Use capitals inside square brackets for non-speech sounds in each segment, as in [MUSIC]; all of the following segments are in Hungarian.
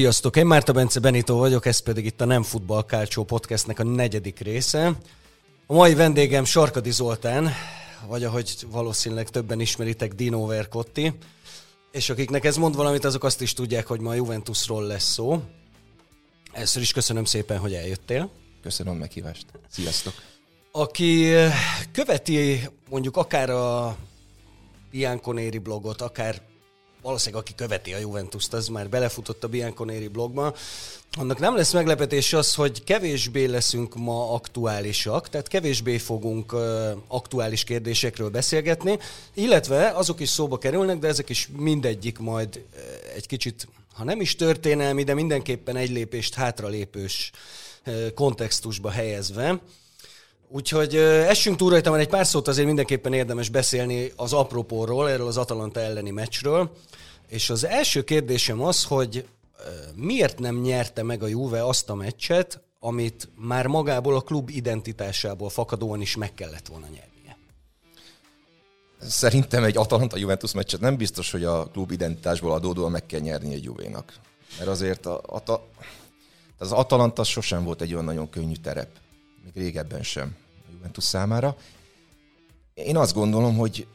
Sziasztok, én Márta Bence Benito vagyok, ez pedig itt a Nem Futball Kálcsó podcastnek a negyedik része. A mai vendégem Sarkadi Zoltán, vagy ahogy valószínűleg többen ismeritek, Dino Vercotti. És akiknek ez mond valamit, azok azt is tudják, hogy ma a Juventusról lesz szó. Először is köszönöm szépen, hogy eljöttél. Köszönöm a meghívást. Sziasztok! Aki követi mondjuk akár a Bianconeri blogot, akár valószínűleg aki követi a Juventus-t, az már belefutott a Bianconeri blogba, annak nem lesz meglepetés az, hogy kevésbé leszünk ma aktuálisak, tehát kevésbé fogunk uh, aktuális kérdésekről beszélgetni, illetve azok is szóba kerülnek, de ezek is mindegyik majd uh, egy kicsit, ha nem is történelmi, de mindenképpen egy lépést hátralépős uh, kontextusba helyezve. Úgyhogy essünk túl rajta, mert egy pár szót azért mindenképpen érdemes beszélni az apropóról, erről az Atalanta elleni meccsről. És az első kérdésem az, hogy miért nem nyerte meg a Juve azt a meccset, amit már magából a klub identitásából fakadóan is meg kellett volna nyernie? Szerintem egy Atalanta-Juventus meccset nem biztos, hogy a klub identitásból adódóan meg kell nyerni egy Juvénak. Mert azért a, a, az Atalanta sosem volt egy olyan nagyon könnyű terep még régebben sem a Juventus számára. Én azt gondolom, hogy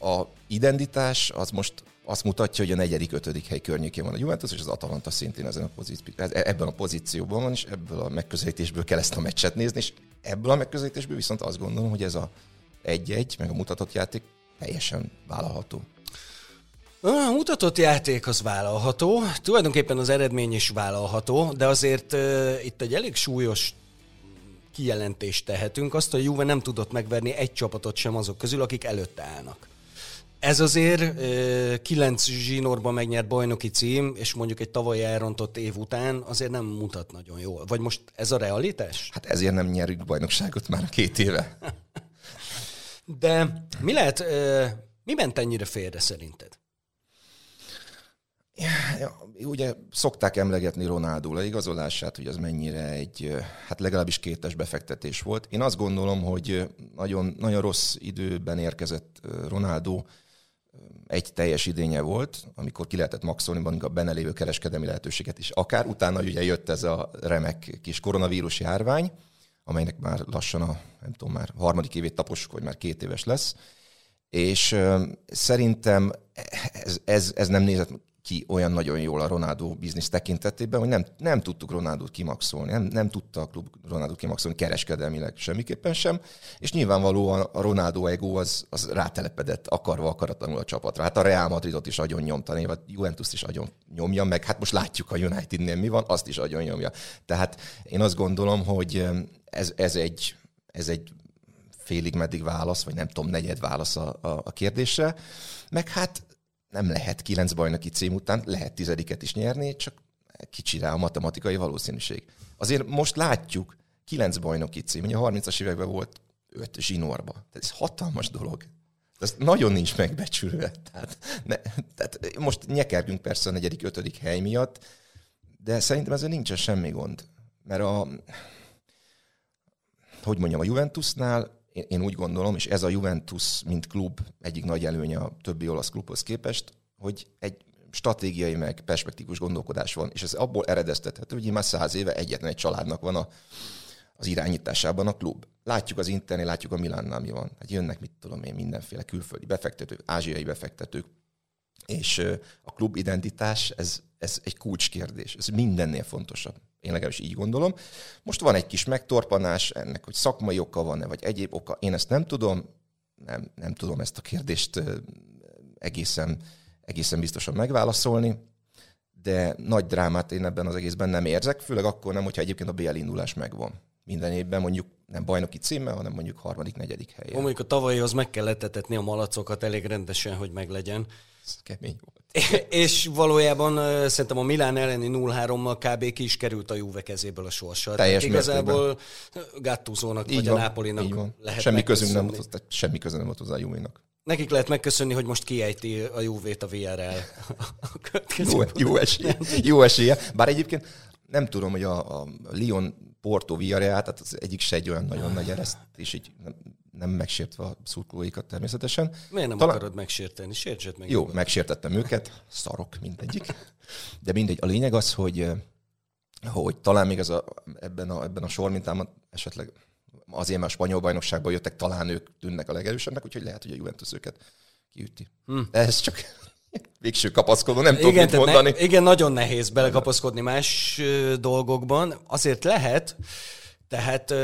a identitás az most azt mutatja, hogy a negyedik, ötödik hely környékén van a Juventus, és az Atalanta szintén ezen a pozíció, e- ebben a pozícióban van, és ebből a megközelítésből kell ezt a meccset nézni, és ebből a megközelítésből viszont azt gondolom, hogy ez a egy-egy, meg a mutatott játék teljesen vállalható. A mutatott játék az vállalható, tulajdonképpen az eredmény is vállalható, de azért uh, itt egy elég súlyos kijelentést tehetünk, azt, a Juve nem tudott megverni egy csapatot sem azok közül, akik előtte állnak. Ez azért kilenc zsinórban megnyert bajnoki cím, és mondjuk egy tavaly elrontott év után azért nem mutat nagyon jól. Vagy most ez a realitás? Hát ezért nem nyerünk bajnokságot már két éve. De mi lehet, mi ment ennyire félre szerinted? Ja, ugye szokták emlegetni Ronaldo leigazolását, hogy az mennyire egy, hát legalábbis kétes befektetés volt. Én azt gondolom, hogy nagyon, nagyon rossz időben érkezett Ronaldo, egy teljes idénye volt, amikor ki lehetett maxolni a benne lévő kereskedelmi lehetőséget is. Akár utána ugye jött ez a remek kis koronavírus járvány, amelynek már lassan a, nem tudom, már harmadik évét taposuk, vagy már két éves lesz. És szerintem ez, ez, ez nem nézett ki olyan nagyon jól a Ronaldo biznisz tekintetében, hogy nem, nem tudtuk Ronaldot kimaxolni, nem, nem tudta a klub Ronaldot kimaxolni kereskedelmileg semmiképpen sem, és nyilvánvalóan a Ronaldo ego az, az rátelepedett akarva akaratlanul a csapatra. Hát a Real Madridot is agyon nyomta, vagy Juventus is agyon nyomja, meg hát most látjuk a Unitednél mi van, azt is agyon nyomja. Tehát én azt gondolom, hogy ez, ez egy, ez egy félig meddig válasz, vagy nem tudom, negyed válasz a, a, a kérdésre. Meg hát nem lehet kilenc bajnoki cím után, lehet tizediket is nyerni, csak kicsi rá a matematikai valószínűség. Azért most látjuk, kilenc bajnoki cím, ugye a 30-as években volt öt zsinórba. Tehát ez hatalmas dolog. Ez nagyon nincs megbecsülve. Tehát, ne, tehát most nyekergünk persze a negyedik, ötödik hely miatt, de szerintem ezzel nincsen semmi gond. Mert a, hogy mondjam, a Juventusnál én, úgy gondolom, és ez a Juventus, mint klub egyik nagy előnye a többi olasz klubhoz képest, hogy egy stratégiai meg perspektíkus gondolkodás van, és ez abból eredeztethető, hogy már száz éve egyetlen egy családnak van a, az irányításában a klub. Látjuk az Internél, látjuk a Milánnál mi van. Hát jönnek, mit tudom én, mindenféle külföldi befektetők, ázsiai befektetők, és a klub identitás, ez, ez egy kulcskérdés. Ez mindennél fontosabb. Én legalábbis így gondolom. Most van egy kis megtorpanás, ennek, hogy szakmai oka van-e, vagy egyéb oka, én ezt nem tudom, nem, nem tudom ezt a kérdést egészen, egészen biztosan megválaszolni, de nagy drámát én ebben az egészben nem érzek, főleg akkor nem, hogyha egyébként a BL indulás megvan. Minden évben mondjuk nem bajnoki címmel, hanem mondjuk harmadik, negyedik helyen. Mondjuk a tavalyihoz meg kellett etetni a malacokat elég rendesen, hogy meglegyen. Ez kemény volt. [LAUGHS] És valójában szerintem a Milán elleni 0-3-mal kb. ki is került a Juve kezéből a sorsa. Teljes Igazából Gattuzónak vagy van, a Nápolinak lehet semmi közünk nem volt, semmi közünk nem volt hozzá a Juve-nak. Nekik lehet megköszönni, hogy most kiejti a Juve-t a VRL. [LAUGHS] jó, jó, esélye, jó esélye. Bár egyébként nem tudom, hogy a, a Lyon Porto Villarreal, tehát az egyik se egy olyan nagyon nagy ereszt, és így nem, megsértve a szurkolóikat természetesen. Miért nem Talán... akarod megsérteni? Sértsed meg. Jó, megsértettem őket, szarok mindegyik. De mindegy, a lényeg az, hogy hogy talán még ez a, ebben, a, ebben a sormintában esetleg azért, mert a spanyol bajnokságban jöttek, talán ők tűnnek a legerősebbnek, úgyhogy lehet, hogy a Juventus őket kiüti. Hm. ez csak [LAUGHS] végső kapaszkodó, nem tudom mit mondani. Ne, igen, nagyon nehéz belekapaszkodni más dolgokban. Azért lehet, tehát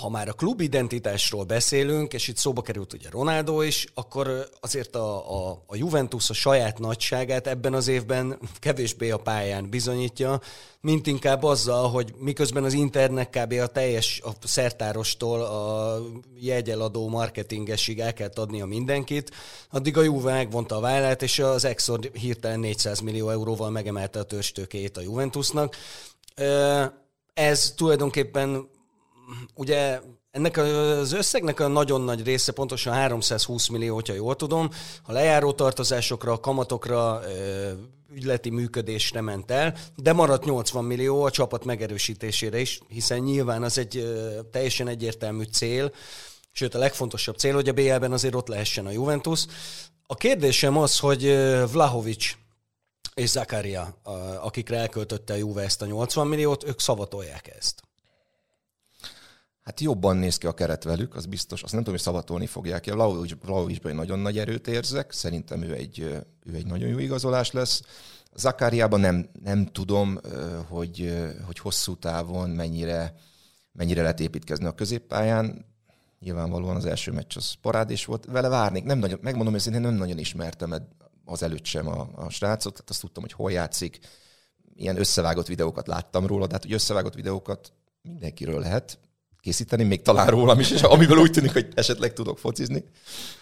ha már a klub identitásról beszélünk, és itt szóba került ugye Ronaldo is, akkor azért a, a, a Juventus a saját nagyságát ebben az évben kevésbé a pályán bizonyítja, mint inkább azzal, hogy miközben az Internek kb. a teljes a szertárostól a jegyeladó marketingesig el kell adnia mindenkit, addig a Juve megvonta a vállát, és az Exor hirtelen 400 millió euróval megemelte a törstőkét a Juventusnak. Ez tulajdonképpen ugye ennek az összegnek a nagyon nagy része, pontosan 320 millió, hogyha jól tudom, a lejáró tartozásokra, a kamatokra, ügyleti működésre ment el, de maradt 80 millió a csapat megerősítésére is, hiszen nyilván az egy teljesen egyértelmű cél, sőt a legfontosabb cél, hogy a BL-ben azért ott lehessen a Juventus. A kérdésem az, hogy Vlahovics és Zakaria, akikre elköltötte a Juve ezt a 80 milliót, ők szavatolják ezt. Hát jobban néz ki a keret velük, az biztos. Azt nem tudom, hogy szavatolni fogják. A Vlaovicsban nagyon nagy erőt érzek. Szerintem ő egy, ő egy nagyon jó igazolás lesz. Zakáriában nem, nem tudom, hogy, hogy hosszú távon mennyire, mennyire lehet építkezni a középpályán. Nyilvánvalóan az első meccs az parádés volt. Vele várnék. Nem nagyon, megmondom őszintén, nem nagyon ismertem az előtt sem a, a srácot. Tehát azt tudtam, hogy hol játszik. Ilyen összevágott videókat láttam róla, de hát hogy összevágott videókat mindenkiről lehet készíteni, még talán rólam is, és amivel úgy tűnik, hogy esetleg tudok focizni,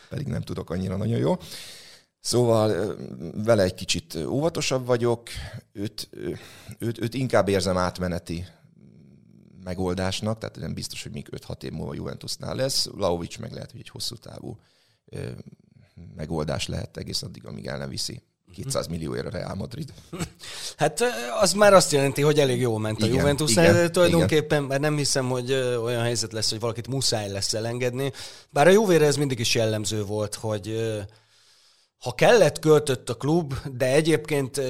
pedig nem tudok annyira nagyon jó. Szóval vele egy kicsit óvatosabb vagyok, őt, őt, őt inkább érzem átmeneti megoldásnak, tehát nem biztos, hogy még 5-6 év múlva Juventusnál lesz. Laovics meg lehet, hogy egy hosszú távú megoldás lehet egész addig, amíg el nem viszi 200 millióért a Real Madrid. [LAUGHS] Hát az már azt jelenti, hogy elég jól ment igen, a Juventus. Igen, tulajdonképpen, igen. mert nem hiszem, hogy olyan helyzet lesz, hogy valakit muszáj lesz elengedni. Bár a Juve ez mindig is jellemző volt, hogy ha kellett, költött a klub, de egyébként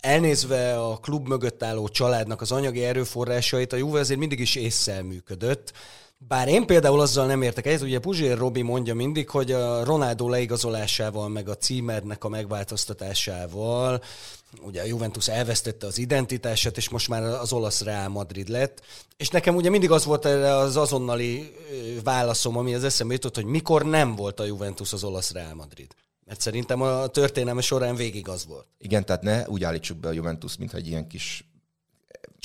elnézve a klub mögött álló családnak az anyagi erőforrásait, a Juve azért mindig is észszel működött. Bár én például azzal nem értek egyet, ugye Puzsér Robi mondja mindig, hogy a Ronaldo leigazolásával, meg a címernek a megváltoztatásával, ugye a Juventus elvesztette az identitását, és most már az olasz Real Madrid lett. És nekem ugye mindig az volt erre az azonnali válaszom, ami az eszembe jutott, hogy mikor nem volt a Juventus az olasz Real Madrid. Mert szerintem a történelme során végig az volt. Igen, tehát ne úgy állítsuk be a Juventus, mint egy ilyen kis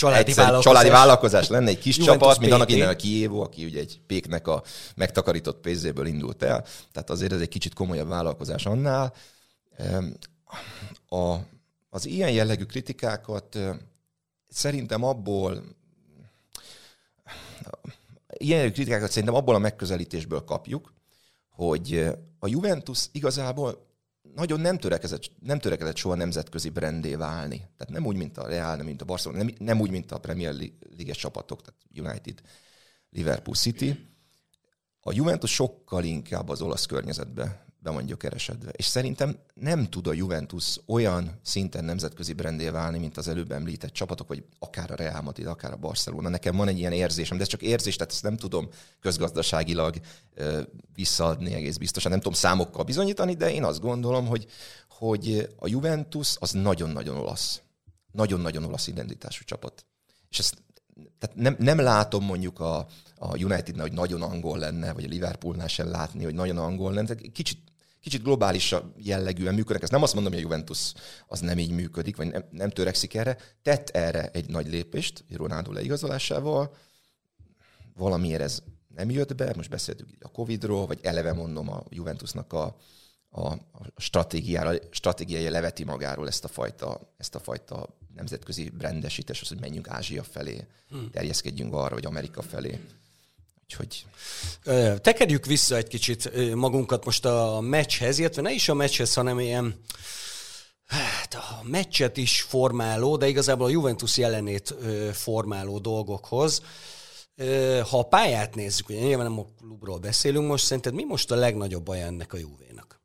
családi egyszer, vállalkozás. családi vállalkozás lenne, egy kis Juventus csapat, mint annak innen a Kiévo, aki ugye egy péknek a megtakarított pénzéből indult el. Tehát azért ez egy kicsit komolyabb vállalkozás annál. A, az ilyen jellegű kritikákat szerintem abból ilyen jellegű kritikákat szerintem abból a megközelítésből kapjuk, hogy a Juventus igazából nagyon nem törekedett, nem törekedett soha nemzetközi brandé válni. Tehát nem úgy, mint a Real, nem mint a Barcelona, nem, nem úgy, mint a Premier League csapatok, tehát United, Liverpool City. A Juventus sokkal inkább az olasz környezetbe be van gyökeresedve. És szerintem nem tud a Juventus olyan szinten nemzetközi brandé válni, mint az előbb említett csapatok, vagy akár a Real Madrid, akár a Barcelona. Nekem van egy ilyen érzésem, de ez csak érzés, tehát ezt nem tudom közgazdaságilag visszaadni egész biztosan. Nem tudom számokkal bizonyítani, de én azt gondolom, hogy, hogy a Juventus az nagyon-nagyon olasz. Nagyon-nagyon olasz identitású csapat. És ezt tehát nem, nem látom mondjuk a, a Unitednál, hogy nagyon angol lenne, vagy a Liverpoolnál sem látni, hogy nagyon angol lenne. Kicsit kicsit globális jellegűen működnek. Ezt nem azt mondom, hogy a Juventus az nem így működik, vagy nem, nem törekszik erre. Tett erre egy nagy lépést, Ronaldo leigazolásával. Valamiért ez nem jött be, most beszéltük a Covid-ról, vagy eleve mondom a Juventusnak a, a, a stratégiára, stratégiai leveti magáról ezt a fajta, ezt a fajta nemzetközi brandesítés, az, hogy menjünk Ázsia felé, hmm. terjeszkedjünk arra, vagy Amerika felé. Úgyhogy... Tekerjük vissza egy kicsit magunkat most a meccshez, illetve ne is a meccshez, hanem ilyen hát a meccset is formáló, de igazából a Juventus jelenét formáló dolgokhoz. Ha a pályát nézzük, ugye nyilván nem a klubról beszélünk most, szerinted mi most a legnagyobb baja ennek a Juvénak?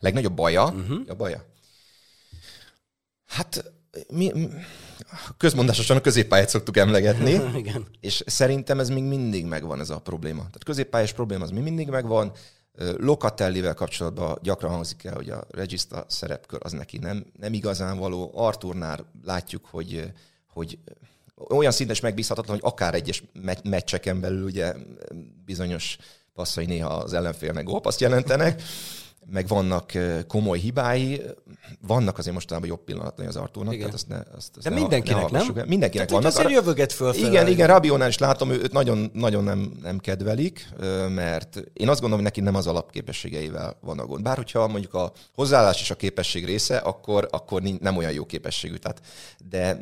Legnagyobb baja? Uh-huh. A baja? Hát mi, közmondásosan a középpályát szoktuk emlegetni, [LAUGHS] Igen. és szerintem ez még mindig megvan ez a probléma. Tehát középpályás probléma az még mindig megvan, Lokatellivel kapcsolatban gyakran hangzik el, hogy a regista szerepkör az neki nem, nem igazán való. Arturnál látjuk, hogy, hogy olyan szinten is megbízhatatlan, hogy akár egyes meccseken belül ugye bizonyos passzai néha az ellenfélnek gólpaszt jelentenek meg vannak komoly hibái, vannak azért mostanában jobb pillanatai az Artúrnak, Igen. tehát azt ne, azt, azt De ne, mindenkinek, ne nem? Mindenkinek tehát, vannak. Azért jövöget fölfelé. Igen, igen, Rabiónál is látom, őt nagyon, nagyon nem, nem kedvelik, mert én azt gondolom, hogy neki nem az alapképességeivel van a gond. Bár hogyha mondjuk a hozzáállás is a képesség része, akkor, akkor nem olyan jó képességű. Tehát, de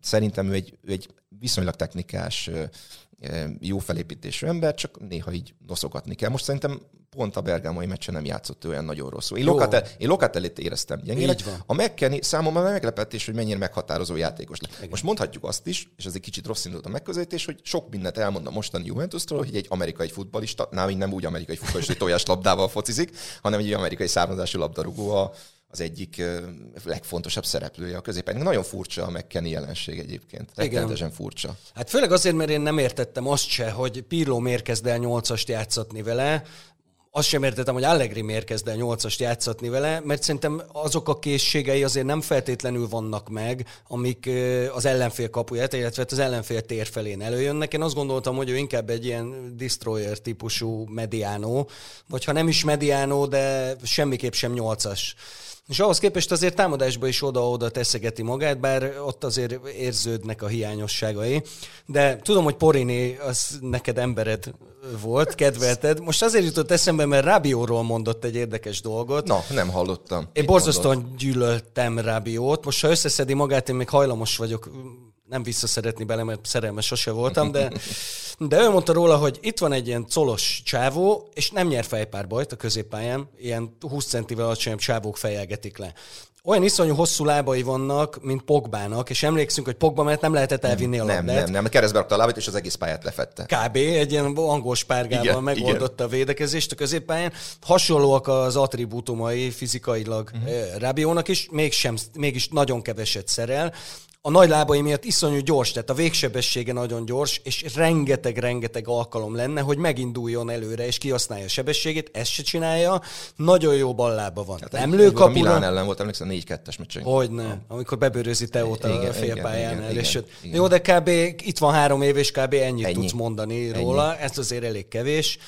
szerintem ő egy, ő egy viszonylag technikás, jó felépítésű ember, csak néha így noszogatni kell. Most szerintem pont a bergámai meccsen nem játszott olyan nagyon rosszul. Én, Locatel, én Locatellit éreztem gyengének. A McKenny számomra meglepetés, hogy mennyire meghatározó játékos lett. Igen. Most mondhatjuk azt is, és ez egy kicsit rossz indult a megközelítés, hogy sok mindent elmond a mostani Juventusról, hogy egy amerikai futbalista, nem, nem úgy amerikai futbalista, hogy [LAUGHS] tojás labdával focizik, hanem egy amerikai származású labdarúgó a, az egyik legfontosabb szereplője a középen. Nagyon furcsa a McKenny jelenség egyébként. Rettenetesen furcsa. Hát főleg azért, mert én nem értettem azt se, hogy Pirlo miért kezd el nyolcast játszatni vele, azt sem értettem, hogy Allegri miért kezd el nyolcast játszatni vele, mert szerintem azok a készségei azért nem feltétlenül vannak meg, amik az ellenfél kapuját, illetve az ellenfél tér felén előjönnek. Én azt gondoltam, hogy ő inkább egy ilyen destroyer típusú mediánó, vagy ha nem is mediánó, de semmiképp sem nyolcas. És ahhoz képest azért támadásba is oda-oda teszegeti magát, bár ott azért érződnek a hiányosságai. De tudom, hogy Porini az neked embered volt, kedvelted. Most azért jutott eszembe, mert Rabióról mondott egy érdekes dolgot. Na, nem hallottam. Én borzasztóan gyűlöltem Rabiót. Most ha összeszedi magát, én még hajlamos vagyok nem visszaszeretni bele, mert szerelmes sose voltam, de, de ő mondta róla, hogy itt van egy ilyen colos csávó, és nem nyer fejpárbajt a középpályán, ilyen 20 centivel alacsonyabb csávók fejelgetik le. Olyan iszonyú hosszú lábai vannak, mint Pogbának, és emlékszünk, hogy Pogba mert nem lehetett elvinni a labdát. Nem, nem, nem, keresztbe rakta a lábát, és az egész pályát lefette. Kb. egy ilyen angol spárgával igen, megoldotta igen. a védekezést a középpályán. Hasonlóak az attribútumai fizikailag uh-huh. Rabiónak is, mégsem, mégis nagyon keveset szerel a nagy lábai miatt iszonyú gyors, tehát a végsebessége nagyon gyors, és rengeteg-rengeteg alkalom lenne, hogy meginduljon előre, és kihasználja a sebességét, ezt se csinálja, nagyon jó ballába van. Hát nem lő kapura. A Milán ellen volt, emlékszem, 4-2-es meccsen. Hogyne, amikor bebőrözi Teót a félpályán el, és igen, igen. Jó, de kb. itt van három év, és kb. ennyit Ennyi. tudsz mondani Ennyi. róla, ez azért elég kevés.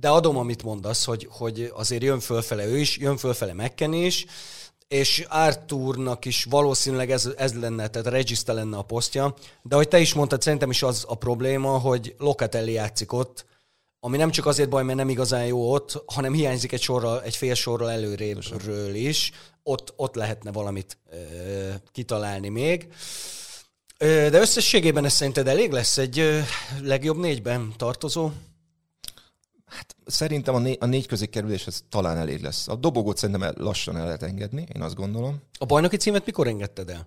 De adom, amit mondasz, hogy, hogy azért jön fölfele ő is, jön fölfele Mekken is, és Arthurnak is valószínűleg ez, ez lenne, tehát Regista lenne a posztja, de hogy te is mondtad, szerintem is az a probléma, hogy Locatelli játszik ott, ami nem csak azért baj, mert nem igazán jó ott, hanem hiányzik egy, sorral, egy fél sorral előrébbről is. Ott, ott lehetne valamit ö, kitalálni még. Ö, de összességében ez szerinted elég lesz egy ö, legjobb négyben tartozó? Hát szerintem a, né- a négy közé kerülés ez talán elég lesz. A dobogót szerintem lassan el lehet engedni, én azt gondolom. A bajnoki címet mikor engedted el?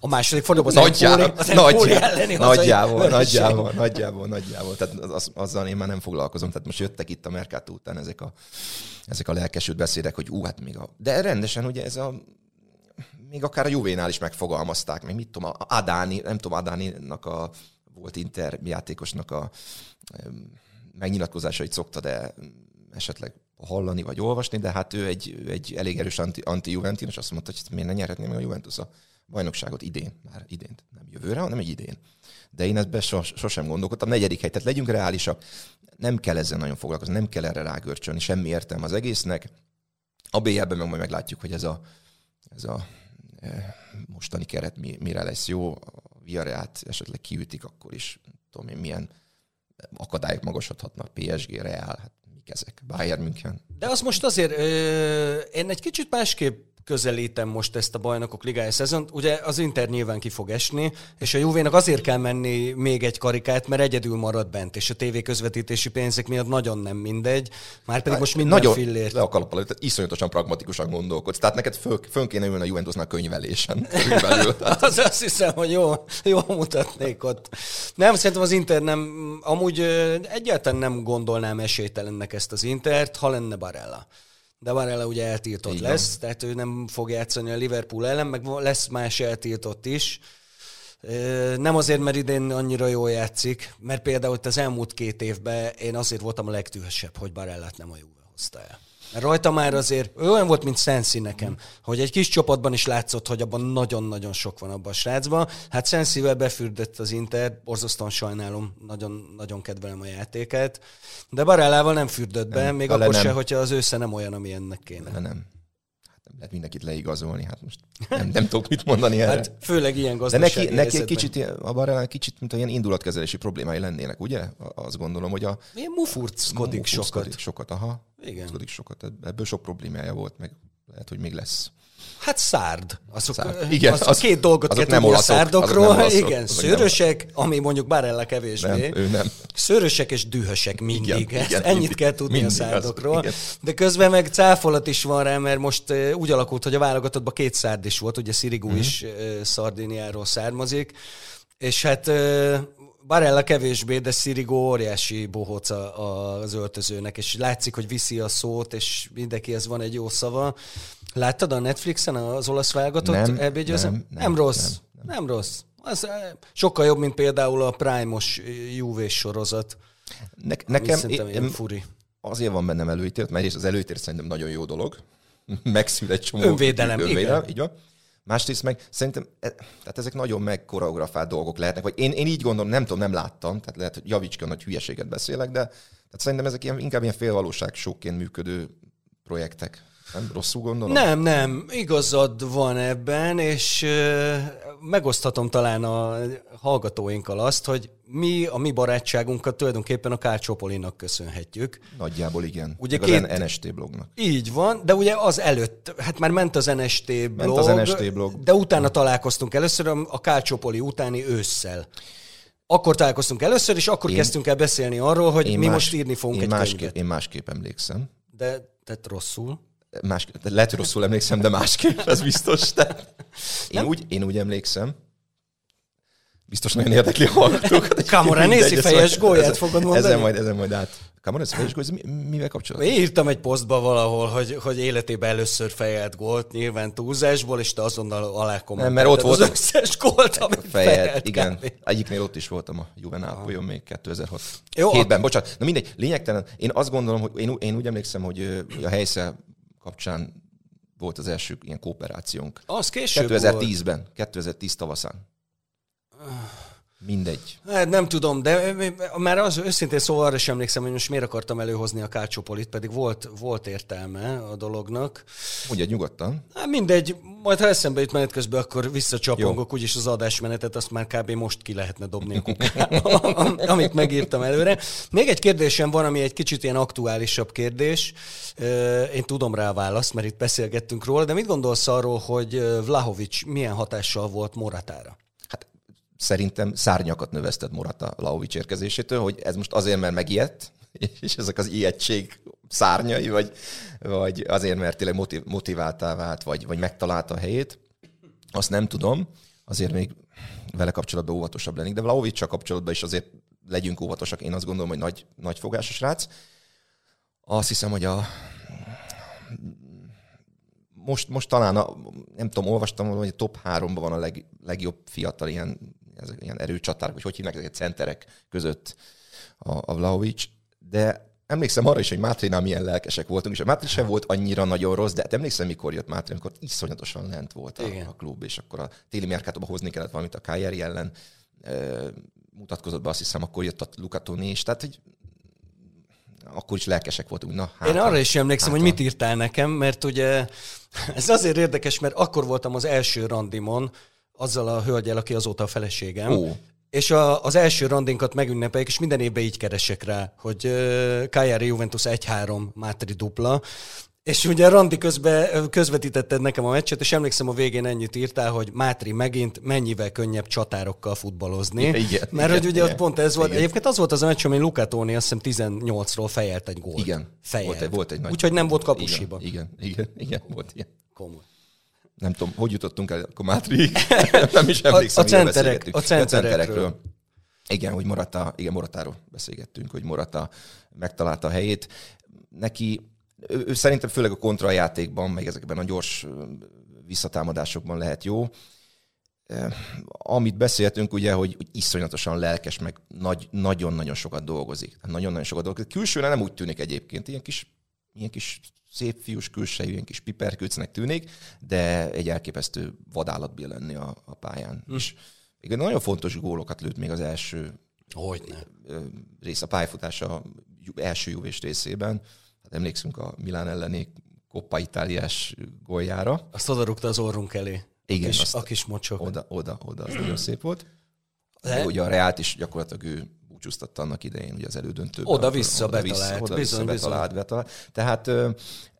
A második fordulóban az nagyjából, az nagyjából, nagyjából, nagyjából, nagyjából, nagyjából. Tehát az, azzal én már nem foglalkozom. Tehát most jöttek itt a Mercato után ezek a, ezek a lelkesült beszédek, hogy ú, hát még a... De rendesen ugye ez a még akár a Juvénál is megfogalmazták, még mit tudom, a Adáni, nem tudom, Adáninak a volt Inter játékosnak a megnyilatkozásait szokta de esetleg hallani vagy olvasni, de hát ő egy, egy elég erős anti, anti-Juventin, és azt mondta, hogy miért ne nyerhetné meg a Juventus a bajnokságot idén, már idén, nem jövőre, hanem egy idén. De én ezt sos, sosem gondolkodtam. Negyedik hely, tehát legyünk reálisak, nem kell ezzel nagyon foglalkozni, nem kell erre rágörcsölni, semmi értelme az egésznek. A BL-ben meg majd meglátjuk, hogy ez a, ez a e, mostani keret mire lesz jó. A Viareát esetleg kiütik, akkor is tudom én milyen akadályok magasodhatnak, PSG, Real, hát mik ezek, Bayern München. De az most azért, ö, én egy kicsit másképp közelítem most ezt a bajnokok ligája szezont. Ugye az Inter nyilván ki fog esni, és a Juvénak azért kell menni még egy karikát, mert egyedül marad bent, és a tévé közvetítési pénzek miatt nagyon nem mindegy. Már pedig most minden Nagyon fillért. le a kalappal, iszonyatosan pragmatikusan gondolkodsz. Tehát neked föl, fönn kéne ülni a Juventusnak könyvelésen. körülbelül. [LAUGHS] Az azt hiszem, hogy jó, jó mutatnék ott. Nem, szerintem az Inter nem, amúgy egyáltalán nem gondolnám esélytelennek ezt az Intert, ha lenne Barella. De Barella ugye eltiltott van. lesz, tehát ő nem fog játszani a Liverpool ellen, meg lesz más eltiltott is. Nem azért, mert idén annyira jól játszik, mert például itt az elmúlt két évben én azért voltam a legtűhösebb, hogy Barellát nem a Juve hozta el. Mert rajta már azért olyan volt, mint Sensi nekem, hogy egy kis csapatban is látszott, hogy abban nagyon-nagyon sok van abban a srácban. Hát Sensivel befürdött az Inter, borzasztóan sajnálom, nagyon, nagyon kedvelem a játékát, de Barellával nem fürdött be, Nem, még akkor nem. se, hogyha az ősze nem olyan, ami ennek kéne. De nem. Nem lehet mindenkit leigazolni, hát most nem, nem tudok mit mondani erre. Hát főleg ilyen De gazdasági neki, neki egy kicsit, ilyen- a Barrel kicsit, mint olyan indulatkezelési problémái lennének, ugye? Azt gondolom, hogy a... Ilyen mufurckodik sokat. Sokat, aha. Igen. Húzkodik sokat. Ebből sok problémája volt, meg lehet, hogy még lesz. Hát szárd. Azok, Szárd. Igen, az, az- két dolgot azok kell nem tudni a olaszok, azok szárdokról. nem olaszok, igen, azok nem szőrösek, ami mondjuk Barella kevésbé. Nem, ő nem. Szőrösek és dühösek mindig. Igen, Igen, Ennyit mindig, kell tudni mindig a az, szárdokról. igen. De közben meg cáfolat is van rá, mert most uh, úgy alakult, hogy a válogatottban két szárd is volt, ugye Sirigu Mhm. is uh, Szardiniáról származik, és hát Barella kevésbé, de Sirigu óriási bohóc az öltözőnek, és látszik, hogy viszi a szót, és mindenkihez van egy jó szava. Láttad a Netflixen az olasz válogatott Nem, EB nem, nem, nem, rossz. nem, Nem, nem rossz. Az eh, sokkal jobb, mint például a Prime-os Juve sorozat. Ne, Nekem, én, ilyen furi. azért van bennem előítélet, mert az előítélet szerintem nagyon jó dolog. [LAUGHS] Megszül egy csomó... Önvédelem, igen. így van. Másrészt meg szerintem, e- tehát ezek nagyon megkoreografált dolgok lehetnek, vagy én, én így gondolom, nem tudom, nem láttam, tehát lehet, hogy javíts ki, hogy hülyeséget beszélek, de tehát szerintem ezek ilyen, inkább ilyen félvalóság sokként működő projektek. Nem rosszul gondolom? Nem, nem, igazad van ebben, és megoszthatom talán a hallgatóinkkal azt, hogy mi a mi barátságunkat tulajdonképpen a Kárcsopolinak köszönhetjük. Nagyjából igen. Ugye két- az NST blognak. Így van, de ugye az előtt, hát már ment az NST blog, az NST blog. de utána találkoztunk először a Kálcsopoli utáni ősszel. Akkor találkoztunk először, és akkor én, kezdtünk el beszélni arról, hogy mi most írni fogunk én egy másképp, könyvet. Én másképp emlékszem. De tehát rosszul. Más, lehet, hogy rosszul emlékszem, de másképp, ez biztos. De én, úgy, én úgy emlékszem, biztos nagyon érdekli a hallgatókat. Mindegy, ezt fejes ezen- fogod mondani? Ezen majd, ezen majd át. Camoranesi fejes gól, ez mi, mivel kapcsolatban? Én írtam egy posztba valahol, hogy, hogy életében először fejelt gólt, nyilván túlzásból, és te azonnal alá Nem, mert ott az voltam. összes gólt, amit fejelt igen. kb. Egyiknél ott is voltam a Juvenálpolyom még 2006. Jó, Hétben, bocsánat. Na mindegy, lényegtelen. Én azt gondolom, hogy én, én úgy emlékszem, hogy a helyszer kapcsán volt az első ilyen kooperációnk. Az később volt. 2010-ben, 2010 tavaszán. Mindegy. Hát nem tudom, de már az őszintén szóval arra sem emlékszem, hogy most miért akartam előhozni a Kálcsopolit, pedig volt, volt értelme a dolognak. Ugye nyugodtan. Hát mindegy, majd ha eszembe jut menet közben, akkor visszacsapongok, úgyis az adásmenetet azt már kb. most ki lehetne dobni a kukába, [LAUGHS] amit megírtam előre. Még egy kérdésem van, ami egy kicsit ilyen aktuálisabb kérdés. Én tudom rá a választ, mert itt beszélgettünk róla, de mit gondolsz arról, hogy Vlahovics milyen hatással volt Moratára? Szerintem szárnyakat növesztett Morata Laovics érkezésétől, hogy ez most azért, mert megijedt, [LAUGHS] és ezek az ijegység szárnyai, vagy, vagy azért, mert tényleg motiv- motiváltá vált, vagy, vagy megtalálta a helyét. Azt nem tudom, azért még vele kapcsolatban óvatosabb lennék, de Vlaovics kapcsolatban is azért legyünk óvatosak. Én azt gondolom, hogy nagy, nagy fogás a srác. Azt hiszem, hogy a most, most talán, a, nem tudom, olvastam, hogy a top 3-ban van a leg, legjobb fiatal ilyen, ezek, ilyen erőcsatárok, vagy hogy hívnak ezeket centerek között a, a Vlaovic, de emlékszem arra is, hogy Mátrénál milyen lelkesek voltunk, és a Mátré sem volt annyira nagyon rossz, de hát emlékszem, mikor jött Mátré, amikor iszonyatosan lent volt a, Igen. a klub, és akkor a téli merkátóba hozni kellett valamit a Cagliari ellen, e, mutatkozott be, azt hiszem, akkor jött a Luca Toni is, tehát hogy akkor is lelkesek voltunk. Na, hát, Én arra is emlékszem, hát hogy mit írtál nekem, mert ugye [LAUGHS] ez azért érdekes, mert akkor voltam az első randimon azzal a hölgyel, aki azóta a feleségem. Ó. És a, az első randinkat megünnepeljük, és minden évben így keresek rá, hogy uh, Cagliari Juventus 1-3 Mátri dupla, És ugye Randi közbe, közvetítetted nekem a meccset, és emlékszem a végén ennyit írtál, hogy Mátri megint mennyivel könnyebb csatárokkal futballozni. Igen, Mert igen, hogy ugye igen, ott pont ez volt. igen. Egyébként az volt az a meccs, ami Luca Toni azt hiszem 18-ról fejelt egy gólt. Igen, Fejelt. volt egy, volt egy nagy... Úgyhogy nem volt kapusiba. Igen, igen, igen, igen, volt ilyen. Komoly. Nem tudom, hogy jutottunk el akkor Mátriig. [LAUGHS] nem is emlékszem, A- a centerek- beszélgettünk. a centerekről. Igen, hogy Morata, igen, Moratáról beszélgettünk, hogy Morata megtalálta a helyét. Neki, ő, ő szerintem főleg a kontrajátékban, meg ezekben a gyors visszatámadásokban lehet jó. Amit beszéltünk, ugye, hogy, hogy iszonyatosan lelkes, meg nagy, nagyon-nagyon sokat dolgozik. Nagyon-nagyon sokat dolgozik. Külsőre nem úgy tűnik egyébként, ilyen kis, ilyen kis szép fiús külsejű, ilyen kis piperkőcnek tűnik, de egy elképesztő vadállat lenni a, a pályán. Hm. És igen, nagyon fontos gólokat lőtt még az első Hogyne. rész a pályafutása első juvés részében. Hát emlékszünk a Milán elleni Coppa Itáliás góljára. Azt odarúgta az orrunk elé. Igen, a kis, a kis mocsok. Oda, oda, oda, az nagyon szép volt. De ugye a Reált is gyakorlatilag ő búcsúztatta annak idején, ugye az elődöntőben. Oda-vissza betalált, oda-vissza bizony, betalált, betalált. Tehát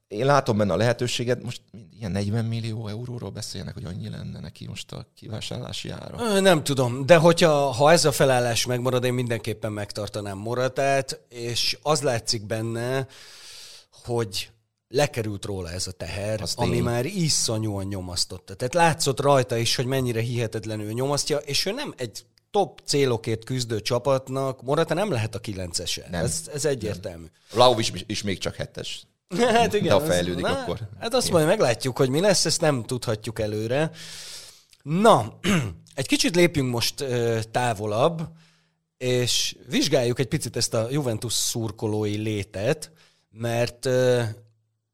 én látom benne a lehetőséget, most ilyen 40 millió euróról beszélnek, hogy annyi lenne neki most a kivásárlási ára. Nem tudom, de hogyha ha ez a felállás megmarad, én mindenképpen megtartanám Moratát, és az látszik benne, hogy lekerült róla ez a teher, Az ami tény. már iszonyúan nyomasztotta. Tehát látszott rajta is, hogy mennyire hihetetlenül nyomasztja, és ő nem egy top célokért küzdő csapatnak, Morata nem lehet a kilencese. Nem. Ez, ez egyértelmű. Vlaovic is, is még csak hetes. Hát igen. De ha az- fejlődik, akkor- Hát azt majd meglátjuk, hogy mi lesz, ezt nem tudhatjuk előre. Na, [CLEARS THROAT] egy kicsit lépjünk most ö, távolabb, és vizsgáljuk egy picit ezt a Juventus szurkolói létet, mert ö,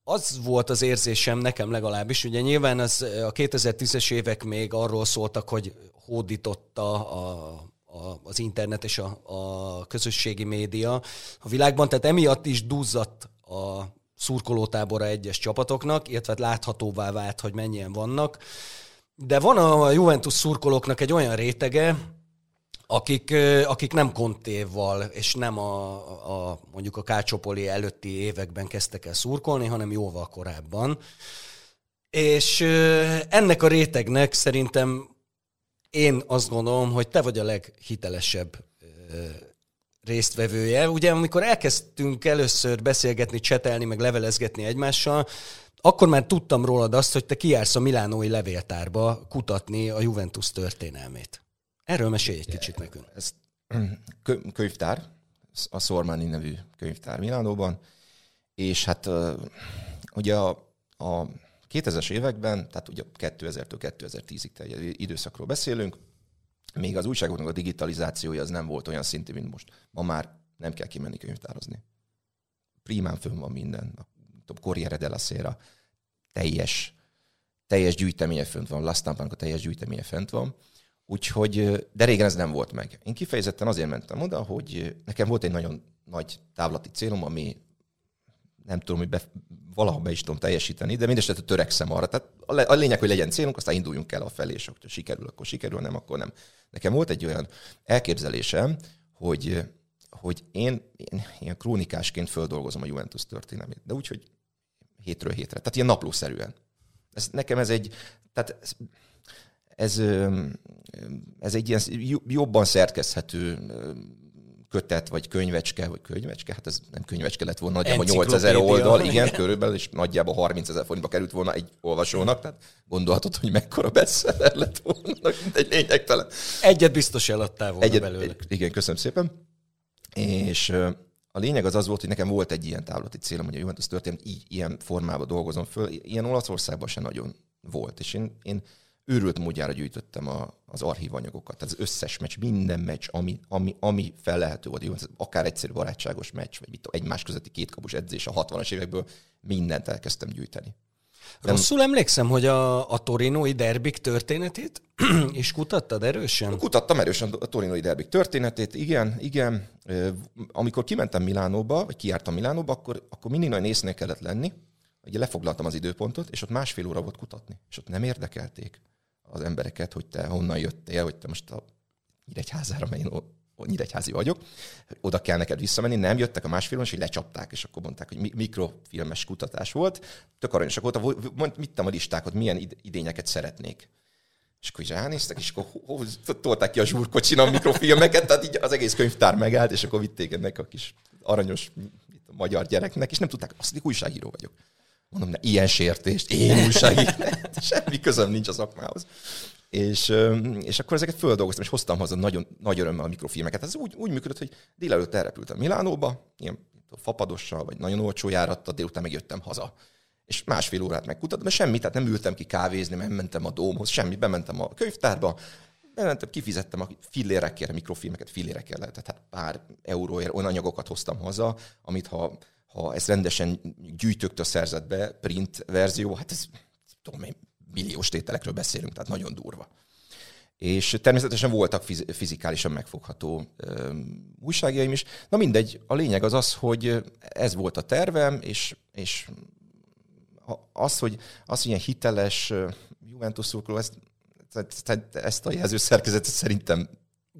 az volt az érzésem nekem legalábbis, ugye nyilván az, a 2010-es évek még arról szóltak, hogy hódította a, a, az internet és a, a közösségi média a világban, tehát emiatt is duzzadt a szurkolótábora egyes csapatoknak, illetve hát láthatóvá vált, hogy mennyien vannak. De van a Juventus szurkolóknak egy olyan rétege, akik, akik nem Contéval és nem a, a mondjuk a Kácsopoli előtti években kezdtek el szurkolni, hanem jóval korábban. És ennek a rétegnek szerintem én azt gondolom, hogy te vagy a leghitelesebb résztvevője. Ugye amikor elkezdtünk először beszélgetni, csetelni, meg levelezgetni egymással, akkor már tudtam rólad azt, hogy te kijársz a Milánói levéltárba kutatni a Juventus történelmét. Erről mesélj egy kicsit nekünk. Ez kö- könyvtár, a Sormani nevű könyvtár Milánóban, és hát ugye a, a 2000-es években, tehát ugye 2000-től 2010-ig terjedő időszakról beszélünk, még az újságoknak a digitalizációja az nem volt olyan szintű, mint most. Ma már nem kell kimenni könyvtározni. Primán fönn van minden. A Corriere della Sera teljes, teljes gyűjteménye fönt van, La Stampának a teljes gyűjteménye fent van. Úgyhogy, de régen ez nem volt meg. Én kifejezetten azért mentem oda, hogy nekem volt egy nagyon nagy távlati célom, ami nem tudom, hogy be, valaha be is tudom teljesíteni, de mindesetre törekszem arra. Tehát a, lényeg, hogy legyen célunk, aztán induljunk el a felé, és hogyha sikerül, akkor sikerül, nem, akkor nem. Nekem volt egy olyan elképzelésem, hogy, hogy én, én ilyen krónikásként földolgozom a Juventus történelmét, de úgy, hogy hétről hétre. Tehát ilyen naplószerűen. Ez, nekem ez egy, tehát ez, ez, egy ilyen jobban szerkeszthető kötet, vagy könyvecske, vagy könyvecske, hát ez nem könyvecske lett volna, nagyjából 8000 Enciklopédia. oldal, igen, körülbelül, és nagyjából 30 ezer forintba került volna egy olvasónak, tehát gondolhatod, hogy mekkora bestseller lett volna, egy lényegtelen. Egyet biztos eladtál volna Egyet, belőle. igen, köszönöm szépen. És a lényeg az az volt, hogy nekem volt egy ilyen távlati célom, hogy a Juventus történet így, ilyen formában dolgozom föl. Ilyen Olaszországban se nagyon volt. És én, én őrült módjára gyűjtöttem a, az archív anyagokat. Tehát az összes meccs, minden meccs, ami, ami, ami fel lehető volt. Akár egyszerű barátságos meccs, vagy mit tudom, egymás közötti kétkapus edzés a 60-as évekből, mindent elkezdtem gyűjteni. Rosszul emlékszem, hogy a, a torinói derbik történetét [CLEARS THROAT] is kutattad erősen? Kutattam erősen a torinoi derbik történetét, igen, igen. Amikor kimentem Milánóba, vagy kijártam Milánóba, akkor, akkor mindig nagyon észnél kellett lenni. Ugye lefoglaltam az időpontot, és ott másfél óra volt kutatni. És ott nem érdekelték az embereket, hogy te honnan jöttél, hogy te most a Nyíregyházára menj, nyíregyházi vagyok, oda kell neked visszamenni, nem jöttek a másfilmes, és lecsapták, és akkor mondták, hogy mikrofilmes kutatás volt. Tök aranyosak volt, mit a listákat, milyen idényeket szeretnék. És akkor így ránéztek, és akkor tolták ki a zsúrkocsin a mikrofilmeket, tehát így az egész könyvtár megállt, és akkor vitték ennek a kis aranyos magyar gyereknek, és nem tudták, azt mondjuk újságíró vagyok. Mondom, ne, ilyen sértést, én újságíró, [LAUGHS] semmi közöm nincs az szakmához. És, és akkor ezeket földolgoztam, és hoztam haza nagyon nagy örömmel a mikrofilmeket. Ez úgy, úgy működött, hogy délelőtt elrepültem Milánóba, ilyen fapadossal, vagy nagyon olcsó járattal, délután megjöttem haza. És másfél órát megkutattam, de semmit, tehát nem ültem ki kávézni, nem mentem a dómhoz, semmi, bementem a könyvtárba, bementem, kifizettem a fillérekkel, a mikrofilmeket fillérekkel lehetett, tehát pár euróért olyan anyagokat hoztam haza, amit ha, ha ezt rendesen gyűjtőktől szerzett be, print verzió, hát ez tudom én, milliós tételekről beszélünk, tehát nagyon durva. És természetesen voltak fizikálisan megfogható ö, újságjaim is. Na mindegy, a lényeg az az, hogy ez volt a tervem, és, és az, hogy, az, hogy ilyen hiteles Juventus szurkoló, ezt, ezt a jelzőszerkezetet szerintem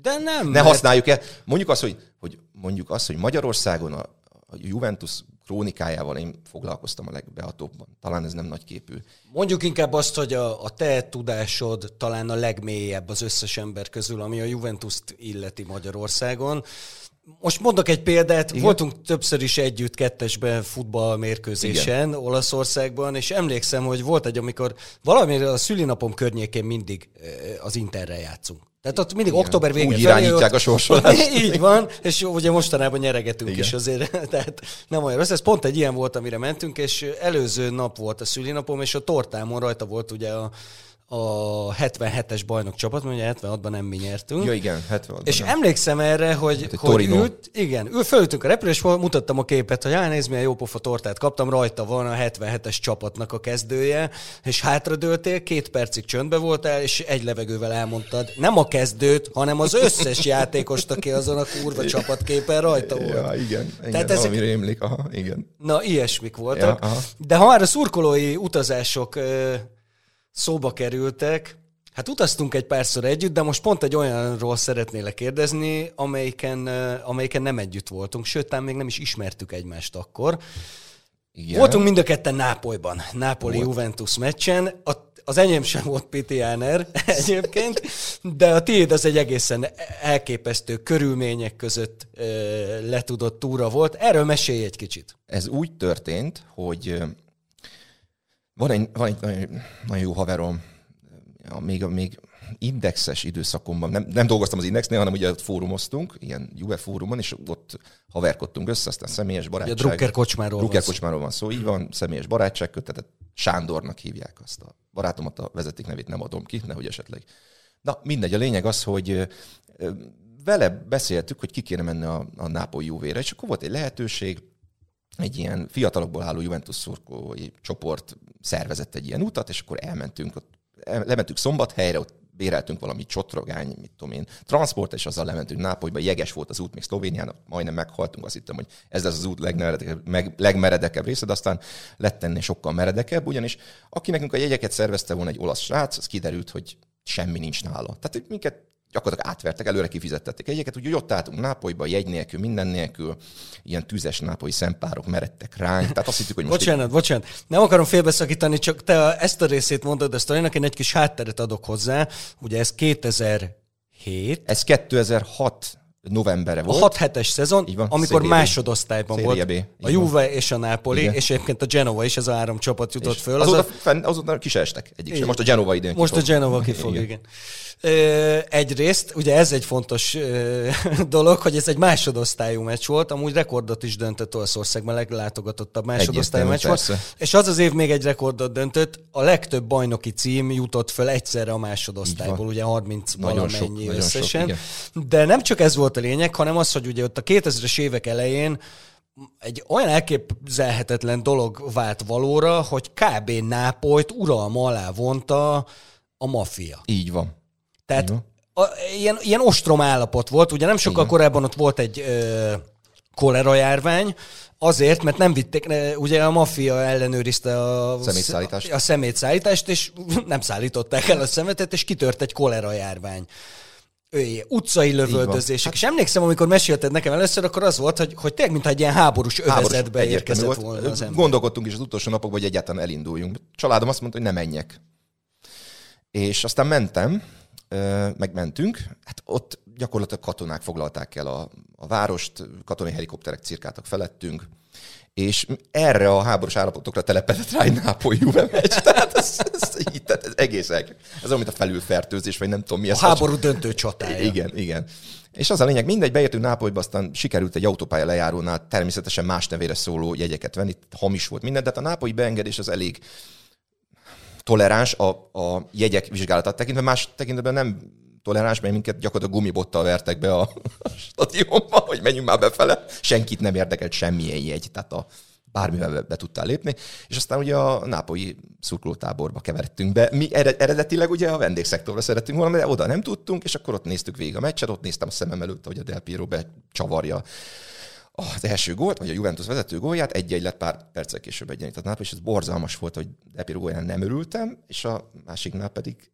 de nem. Ne mert... használjuk el. Mondjuk azt, hogy, hogy mondjuk azt, hogy Magyarországon a, a Juventus krónikájával én foglalkoztam a legbehatóbban. Talán ez nem nagy képű. Mondjuk inkább azt, hogy a, a te tudásod talán a legmélyebb az összes ember közül, ami a Juventus-t illeti Magyarországon. Most mondok egy példát, Igen? voltunk többször is együtt kettesben futballmérkőzésen Igen. Olaszországban, és emlékszem, hogy volt egy, amikor valamire a szülinapom környékén mindig eh, az Interre játszunk. Tehát ott mindig Igen. október végén Úgy irányítják ott, a sorsolást. [LAUGHS] Így van, és ugye mostanában nyeregetünk Igen. is azért, [LAUGHS] tehát nem olyan rossz. Ez pont egy ilyen volt, amire mentünk, és előző nap volt a szülinapom, és a tortámon rajta volt ugye a a 77-es bajnok csapat, ugye 76-ban nem mi nyertünk. Ja, igen, 76 És nem. emlékszem erre, hogy, hát, hogy ült, igen, ül, fölültünk a repülés, mutattam a képet, hogy hát nézd, milyen jó pofa tortát kaptam, rajta van a 77-es csapatnak a kezdője, és hátradőltél, két percig csöndbe voltál, és egy levegővel elmondtad, nem a kezdőt, hanem az összes [LAUGHS] játékost, aki azon a kurva csapatképen rajta volt. Ja, igen, igen Tehát ezek... rémlik, aha, igen. Na, ilyesmik voltak. Ja, De ha már a szurkolói utazások szóba kerültek. Hát utaztunk egy párszor együtt, de most pont egy olyanról szeretnélek kérdezni, amelyiken, amelyiken nem együtt voltunk, sőt, talán még nem is ismertük egymást akkor. Igen. Voltunk mind a ketten Nápolyban, Nápoli-Juventus meccsen. A, az enyém sem volt PTNR [LAUGHS] egyébként, de a tiéd az egy egészen elképesztő körülmények között e, letudott túra volt. Erről mesélj egy kicsit. Ez úgy történt, hogy van egy, van egy nagyon, nagyon jó haverom, ja, még, még indexes időszakomban, nem, nem dolgoztam az indexnél, hanem ugye ott fórumoztunk, ilyen Juve fórumon, és ott haverkodtunk össze, aztán személyes barátság. A Drucker kocsmáról Drucker van kocsmáról van szó, így van, személyes barátság kötetett, Sándornak hívják azt a barátomat, a vezeték nevét nem adom ki, nehogy esetleg. Na, mindegy, a lényeg az, hogy vele beszéltük, hogy ki kéne menni a, a Nápoly Juve-re, és akkor volt egy lehetőség, egy ilyen fiatalokból álló Juventus szurkolói csoport szervezett egy ilyen utat, és akkor elmentünk, ott, lementünk Szombathelyre, ott béreltünk valami csotrogány, mit tudom én, transport, és azzal lementünk Nápolyba, jeges volt az út még Szlovénián, majdnem meghaltunk, azt hittem, hogy ez lesz az út legmeredekebb, meg, legmeredekebb része, de aztán lett ennél sokkal meredekebb, ugyanis aki nekünk a jegyeket szervezte volna egy olasz srác, az kiderült, hogy semmi nincs nála. Tehát minket gyakorlatilag átvertek, előre kifizettették egyeket, úgyhogy ott álltunk Nápolyba, jegy nélkül, minden nélkül, ilyen tüzes nápolyi szempárok meredtek ránk. Tehát azt hittük, hogy most bocsánat, így... bocsánat, nem akarom félbeszakítani, csak te ezt a részét mondod, ezt a én egy kis hátteret adok hozzá. Ugye ez 2007. Ez 2006 novemberre volt. A 6 7 szezon, van, amikor másodosztályban volt B. a Juve és a Napoli, igen. és egyébként a Genova is, ez a három csapat jutott és föl. Azóta, az a... fenn, azóta estek egyik sem. Most a Genova idén Most kifog. a Genova kifog, igen. igen. Egyrészt, ugye ez egy fontos [LAUGHS] dolog, hogy ez egy másodosztályú meccs volt, amúgy rekordot is döntött Olaszországban, leglátogatottabb másodosztályú meccs volt. És az az év még egy rekordot döntött, a legtöbb bajnoki cím jutott föl egyszerre a másodosztályból, ugye 30 nagyon valamennyi sok, összesen. Sok, De nem csak ez volt a lényeg, hanem az, hogy ugye ott a 2000-es évek elején egy olyan elképzelhetetlen dolog vált valóra, hogy kb. Nápolyt uralma alá vonta a maffia. Így van. Tehát a, ilyen, ilyen ostrom állapot volt. Ugye nem sokkal Igen. korábban ott volt egy ö, kolera járvány, Azért, mert nem vitték, ugye a maffia ellenőrizte a szemétszállítást. a szemétszállítást, és nem szállították el a szemetet, és kitört egy kolera járvány. Öjé, utcai lövöldözések. Hát, és emlékszem, amikor mesélted nekem először, akkor az volt, hogy, hogy tényleg, mintha egy ilyen háborús övezetbe háborús, érkezett volt. volna az ember. Gondolkodtunk is az utolsó napokban, hogy egyáltalán elinduljunk. Családom azt mondta, hogy ne menjek. És aztán mentem, megmentünk. Hát ott gyakorlatilag katonák foglalták el a, a várost, katonai helikopterek cirkáltak felettünk, és erre a háborús állapotokra telepedett rá egy Nápoly Juve meccs. Tehát ez, ez, ez, ez egész Ez olyan, mint a felülfertőzés, vagy nem tudom mi. A háború döntő csatája. Igen, igen. És az a lényeg, mindegy, beértünk Nápolyba, aztán sikerült egy autópálya lejárónál természetesen más nevére szóló jegyeket venni, hamis volt minden, de hát a nápolyi beengedés az elég toleráns a, a jegyek vizsgálatát tekintve, más tekintetben nem toleráns, mert minket gyakorlatilag gumibottal vertek be a, [LAUGHS] stadionba, hogy menjünk már befele. Senkit nem érdekelt semmilyen jegy, tehát a bármivel be, be tudtál lépni, és aztán ugye a nápolyi szurkolótáborba keveredtünk be. Mi eredetileg ugye a vendégszektorra szerettünk volna, de oda nem tudtunk, és akkor ott néztük végig a meccset, ott néztem a szemem előtt, hogy a Del Piero becsavarja az első gólt, vagy a Juventus vezető gólját, egy-egy lett pár perccel később egyenlített nap, és ez borzalmas volt, hogy Del Piero nem örültem, és a másiknál pedig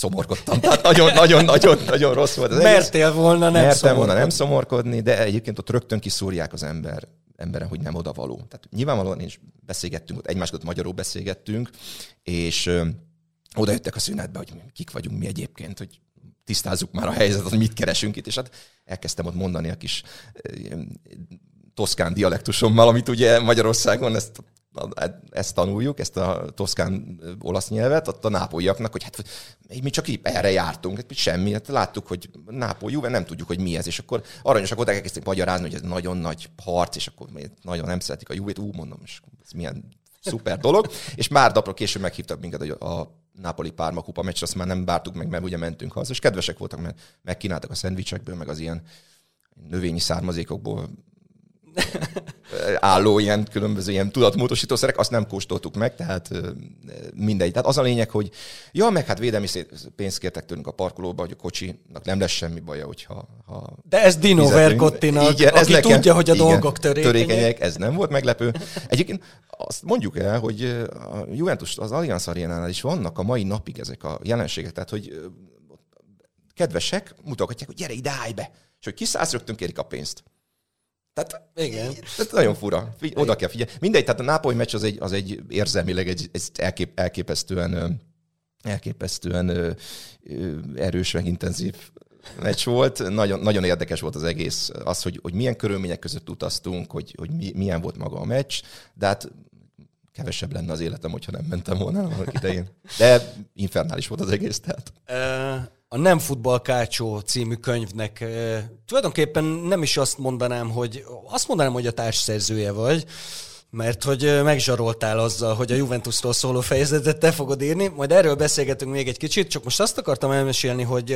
szomorkodtam. Tehát nagyon, nagyon, nagyon, nagyon rossz volt az Mertél egész. volna nem Mertem volna nem szomorkodni, de egyébként ott rögtön kiszúrják az ember emberen, hogy nem odavaló. Tehát nyilvánvalóan is beszélgettünk, ott egymás között magyarul beszélgettünk, és ö, oda jöttek a szünetbe, hogy kik vagyunk mi egyébként, hogy tisztázzuk már a helyzetet, hogy mit keresünk itt, és hát elkezdtem ott mondani a kis toszkán dialektusommal, amit ugye Magyarországon ezt ezt tanuljuk, ezt a toszkán olasz nyelvet, ott a nápolyiaknak, hogy hát mi csak így erre jártunk, hát semmi, hát láttuk, hogy Nápoly, Juve, nem tudjuk, hogy mi ez, és akkor aranyosak oda elkezdték magyarázni, hogy ez nagyon nagy harc, és akkor nagyon nem szeretik a Juve-t, ú, mondom, és ez milyen szuper dolog, és már napra később meghívtak minket a Napoli Párma kupa meccsre, azt már nem bártuk meg, mert ugye mentünk haza, és kedvesek voltak, mert megkínáltak a szendvicsekből, meg az ilyen növényi származékokból [LAUGHS] álló ilyen különböző ilyen tudatmódosítószerek, azt nem kóstoltuk meg, tehát mindegy. Tehát az a lényeg, hogy ja, meg hát védelmi pénzt kértek tőlünk a parkolóba, hogy a kocsinak nem lesz semmi baja, hogyha... Ha De ez Dino Verkottinak, igen, ez aki nekem, tudja, hogy a igen, dolgok törékenyek. törékenyek. Ez nem volt meglepő. Egyébként azt mondjuk el, hogy a Juventus, az Allianz Arénánál is vannak a mai napig ezek a jelenségek, tehát hogy kedvesek mutogatják, hogy gyere ide, állj be, és hogy kiszállsz, rögtön kérik a pénzt. Tehát, igen. Tehát nagyon fura. Figy- oda kell figyelni. Mindegy, tehát a Nápoly meccs az egy, az egy érzelmileg egy, egy elkép, elképesztően elképesztően erős, meg intenzív meccs volt. Nagyon, nagyon érdekes volt az egész, az, hogy, hogy milyen körülmények között utaztunk, hogy, hogy mi, milyen volt maga a meccs, de hát kevesebb lenne az életem, hogyha nem mentem volna annak idején. De infernális volt az egész, tehát a Nem Futball Kácsó című könyvnek tulajdonképpen nem is azt mondanám, hogy azt mondanám, hogy a társszerzője vagy, mert hogy megzsaroltál azzal, hogy a Juventusról szóló fejezetet te fogod írni, majd erről beszélgetünk még egy kicsit, csak most azt akartam elmesélni, hogy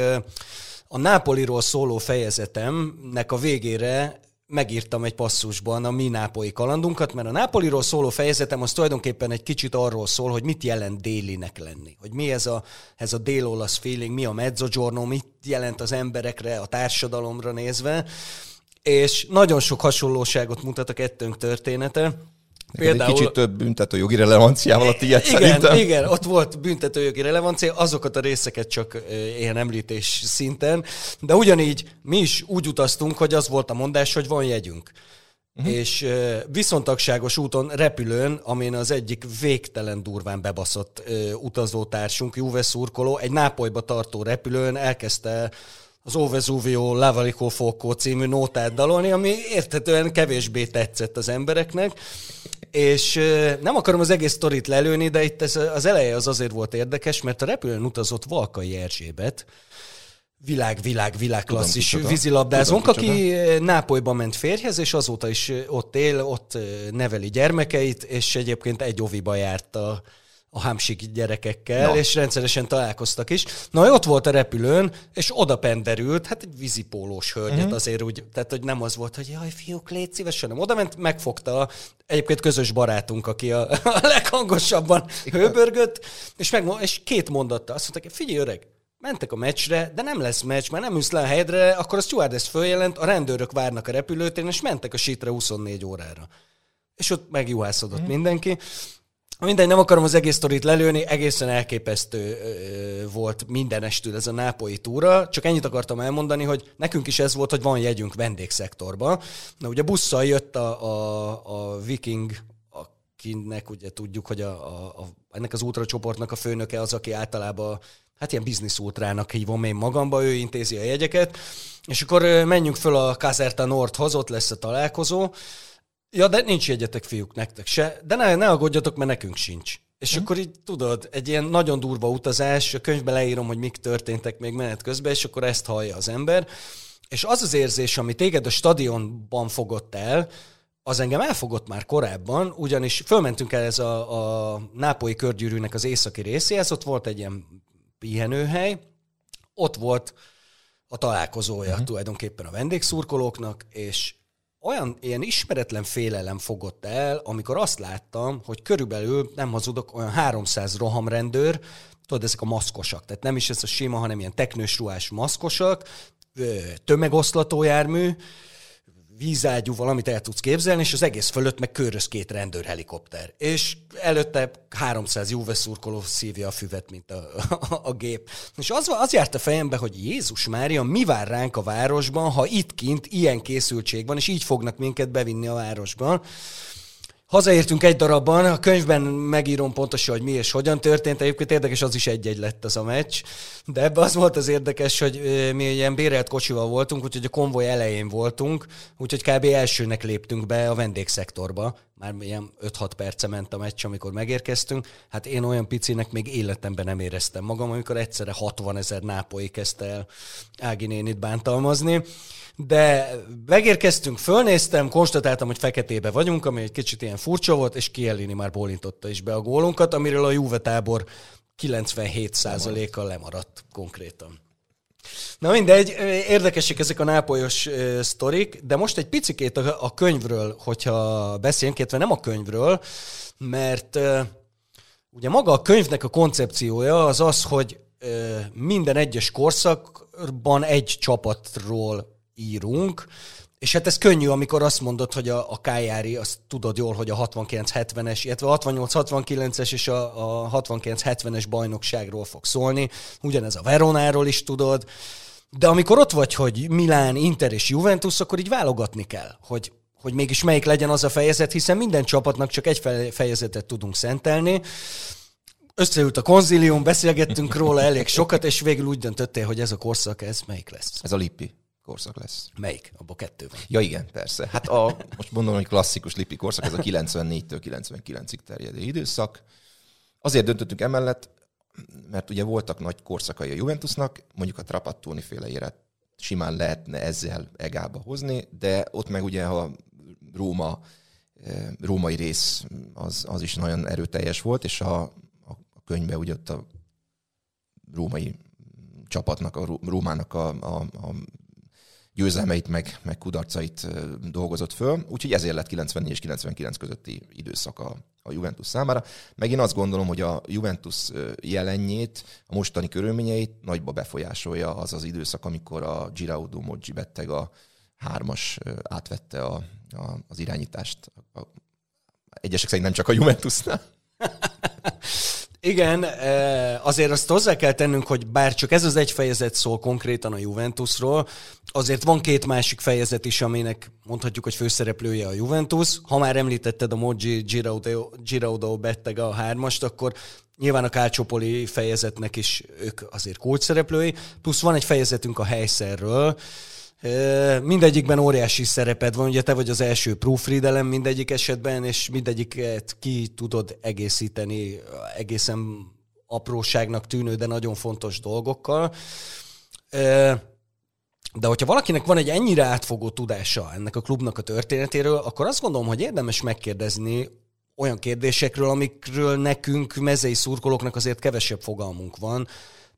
a Nápoliról szóló fejezetemnek a végére megírtam egy passzusban a mi nápolyi kalandunkat, mert a Nápoliról szóló fejezetem az tulajdonképpen egy kicsit arról szól, hogy mit jelent délinek lenni. Hogy mi ez a, ez a dél-olasz feeling, mi a mezzogiorno, mit jelent az emberekre, a társadalomra nézve. És nagyon sok hasonlóságot mutat a kettőnk története. Például... Egy kicsit több büntető jogi relevanciával a tiéd igen, szerintem. Igen, ott volt büntető jogi relevancia, azokat a részeket csak ilyen említés szinten, de ugyanígy mi is úgy utaztunk, hogy az volt a mondás, hogy van jegyünk. Uh-huh. És viszontagságos úton, repülőn, amin az egyik végtelen durván bebaszott utazótársunk, Juve szurkoló, egy Nápolyba tartó repülőn elkezdte az O Vesuvio Lavalico Foco című nótát dalolni, ami értetően kevésbé tetszett az embereknek, és nem akarom az egész sztorit lelőni, de itt ez, az eleje az azért volt érdekes, mert a repülőn utazott Valkai Erzsébet, világ, világ, világ klasszis Tudom, vízilabdázónk, aki Nápolyba ment férjhez, és azóta is ott él, ott neveli gyermekeit, és egyébként egy oviba járt a a hámsik gyerekekkel, no. és rendszeresen találkoztak is. Na, ott volt a repülőn, és oda penderült, hát egy vízipólós hölgyet uh-huh. azért úgy, tehát hogy nem az volt, hogy jaj, fiúk, légy szívesen, nem. Oda ment, megfogta egyébként közös barátunk, aki a, [LAUGHS] a leghangosabban hőbörgött, és, meg, és két mondatta, azt mondta, figyelj öreg, mentek a meccsre, de nem lesz meccs, mert nem ülsz le a helyedre, akkor a stewardess följelent, a rendőrök várnak a repülőtéren, és mentek a sítre 24 órára. És ott megjuhászodott uh-huh. mindenki. Mindegy, nem akarom az egész sztorit lelőni, egészen elképesztő ö, volt minden estül ez a nápolyi túra, csak ennyit akartam elmondani, hogy nekünk is ez volt, hogy van jegyünk vendégszektorba. Na ugye busszal jött a, a, a Viking, akinek ugye tudjuk, hogy a, a, a, ennek az ultracsoportnak a főnöke az, aki általában hát ilyen biznisz ultrának hívom én magamba, ő intézi a jegyeket, és akkor menjünk föl a Caserta Nordhoz, ott lesz a találkozó, Ja, de nincs jegyetek fiúk nektek se, de ne, ne aggódjatok, mert nekünk sincs. És hm. akkor így tudod, egy ilyen nagyon durva utazás, a könyvbe leírom, hogy mik történtek még menet közben, és akkor ezt hallja az ember. És az az érzés, ami téged a stadionban fogott el, az engem elfogott már korábban, ugyanis fölmentünk el ez a, a nápolyi körgyűrűnek az északi részéhez, ott volt egy ilyen pihenőhely, ott volt a találkozója uh-huh. tulajdonképpen a vendégszurkolóknak, és olyan ilyen ismeretlen félelem fogott el, amikor azt láttam, hogy körülbelül, nem hazudok, olyan 300 rohamrendőr, tudod, ezek a maszkosak, tehát nem is ez a sima, hanem ilyen teknős ruhás maszkosak, tömegoszlatójármű, vízágyú valamit el tudsz képzelni, és az egész fölött meg köröz két rendőrhelikopter. És előtte 300 Juve szurkoló szívja a füvet, mint a, a, a gép. És az, az járt a fejembe, hogy Jézus Mária, mi vár ránk a városban, ha itt kint ilyen készültség van, és így fognak minket bevinni a városban. Hazaértünk egy darabban, a könyvben megírom pontosan, hogy mi és hogyan történt. Egyébként érdekes, az is egy-egy lett az a meccs. De ebbe az volt az érdekes, hogy mi ilyen bérelt kocsival voltunk, úgyhogy a konvoj elején voltunk, úgyhogy kb. elsőnek léptünk be a vendégszektorba. Már ilyen 5-6 perce ment a meccs, amikor megérkeztünk. Hát én olyan picinek még életemben nem éreztem magam, amikor egyszerre 60 ezer nápoi kezdte el Ági nénit bántalmazni de megérkeztünk, fölnéztem, konstatáltam, hogy feketébe vagyunk, ami egy kicsit ilyen furcsa volt, és Kielini már bólintotta is be a gólunkat, amiről a Juve tábor 97%-kal lemaradt konkrétan. Na mindegy, érdekesek ezek a nápolyos uh, sztorik, de most egy picikét a, könyvről, hogyha beszélünk, illetve nem a könyvről, mert ugye maga a könyvnek a koncepciója az az, hogy minden egyes korszakban egy csapatról írunk, és hát ez könnyű, amikor azt mondod, hogy a, a Kájári, azt tudod jól, hogy a 69-70-es, illetve a 68-69-es és a, a 69-70-es bajnokságról fog szólni. Ugyanez a Veronáról is tudod. De amikor ott vagy, hogy Milán, Inter és Juventus, akkor így válogatni kell, hogy, hogy mégis melyik legyen az a fejezet, hiszen minden csapatnak csak egy fejezetet tudunk szentelni. Összeült a konzilium, beszélgettünk róla elég sokat, és végül úgy döntöttél, hogy ez a korszak, ez melyik lesz? Ez a Lippi korszak lesz. Melyik? Abba kettő van. Ja igen, persze. Hát a, most mondom, hogy klasszikus lipi korszak, ez a 94-től 99-ig terjedő időszak. Azért döntöttünk emellett, mert ugye voltak nagy korszakai a Juventusnak, mondjuk a Trapattoni féle éret simán lehetne ezzel egába hozni, de ott meg ugye a Róma, eh, római rész az, az is nagyon erőteljes volt, és a, a könyvben ugye ott a római csapatnak, a Rómának a, a, a győzelmeit, meg, meg kudarcait dolgozott föl, úgyhogy ezért lett 94 és 99 közötti időszak a, a Juventus számára. Meg én azt gondolom, hogy a Juventus jelenjét, a mostani körülményeit nagyba befolyásolja az az időszak, amikor a Giraudo Moggi beteg a hármas átvette a, a, az irányítást. A, egyesek szerint nem csak a Juventusnál. [LAUGHS] Igen, eh, azért azt hozzá kell tennünk, hogy bár csak ez az egy fejezet szól konkrétan a Juventusról, azért van két másik fejezet is, aminek mondhatjuk, hogy főszereplője a Juventus. Ha már említetted a Moggi Giraudo, Giraudo betteg a hármast, akkor nyilván a Calciopoli fejezetnek is ők azért kulcsszereplői, plusz van egy fejezetünk a helyszerről, Mindegyikben óriási szereped van, ugye te vagy az első proofreadelem mindegyik esetben, és mindegyiket ki tudod egészíteni egészen apróságnak tűnő, de nagyon fontos dolgokkal. De hogyha valakinek van egy ennyire átfogó tudása ennek a klubnak a történetéről, akkor azt gondolom, hogy érdemes megkérdezni olyan kérdésekről, amikről nekünk, mezei szurkolóknak azért kevesebb fogalmunk van,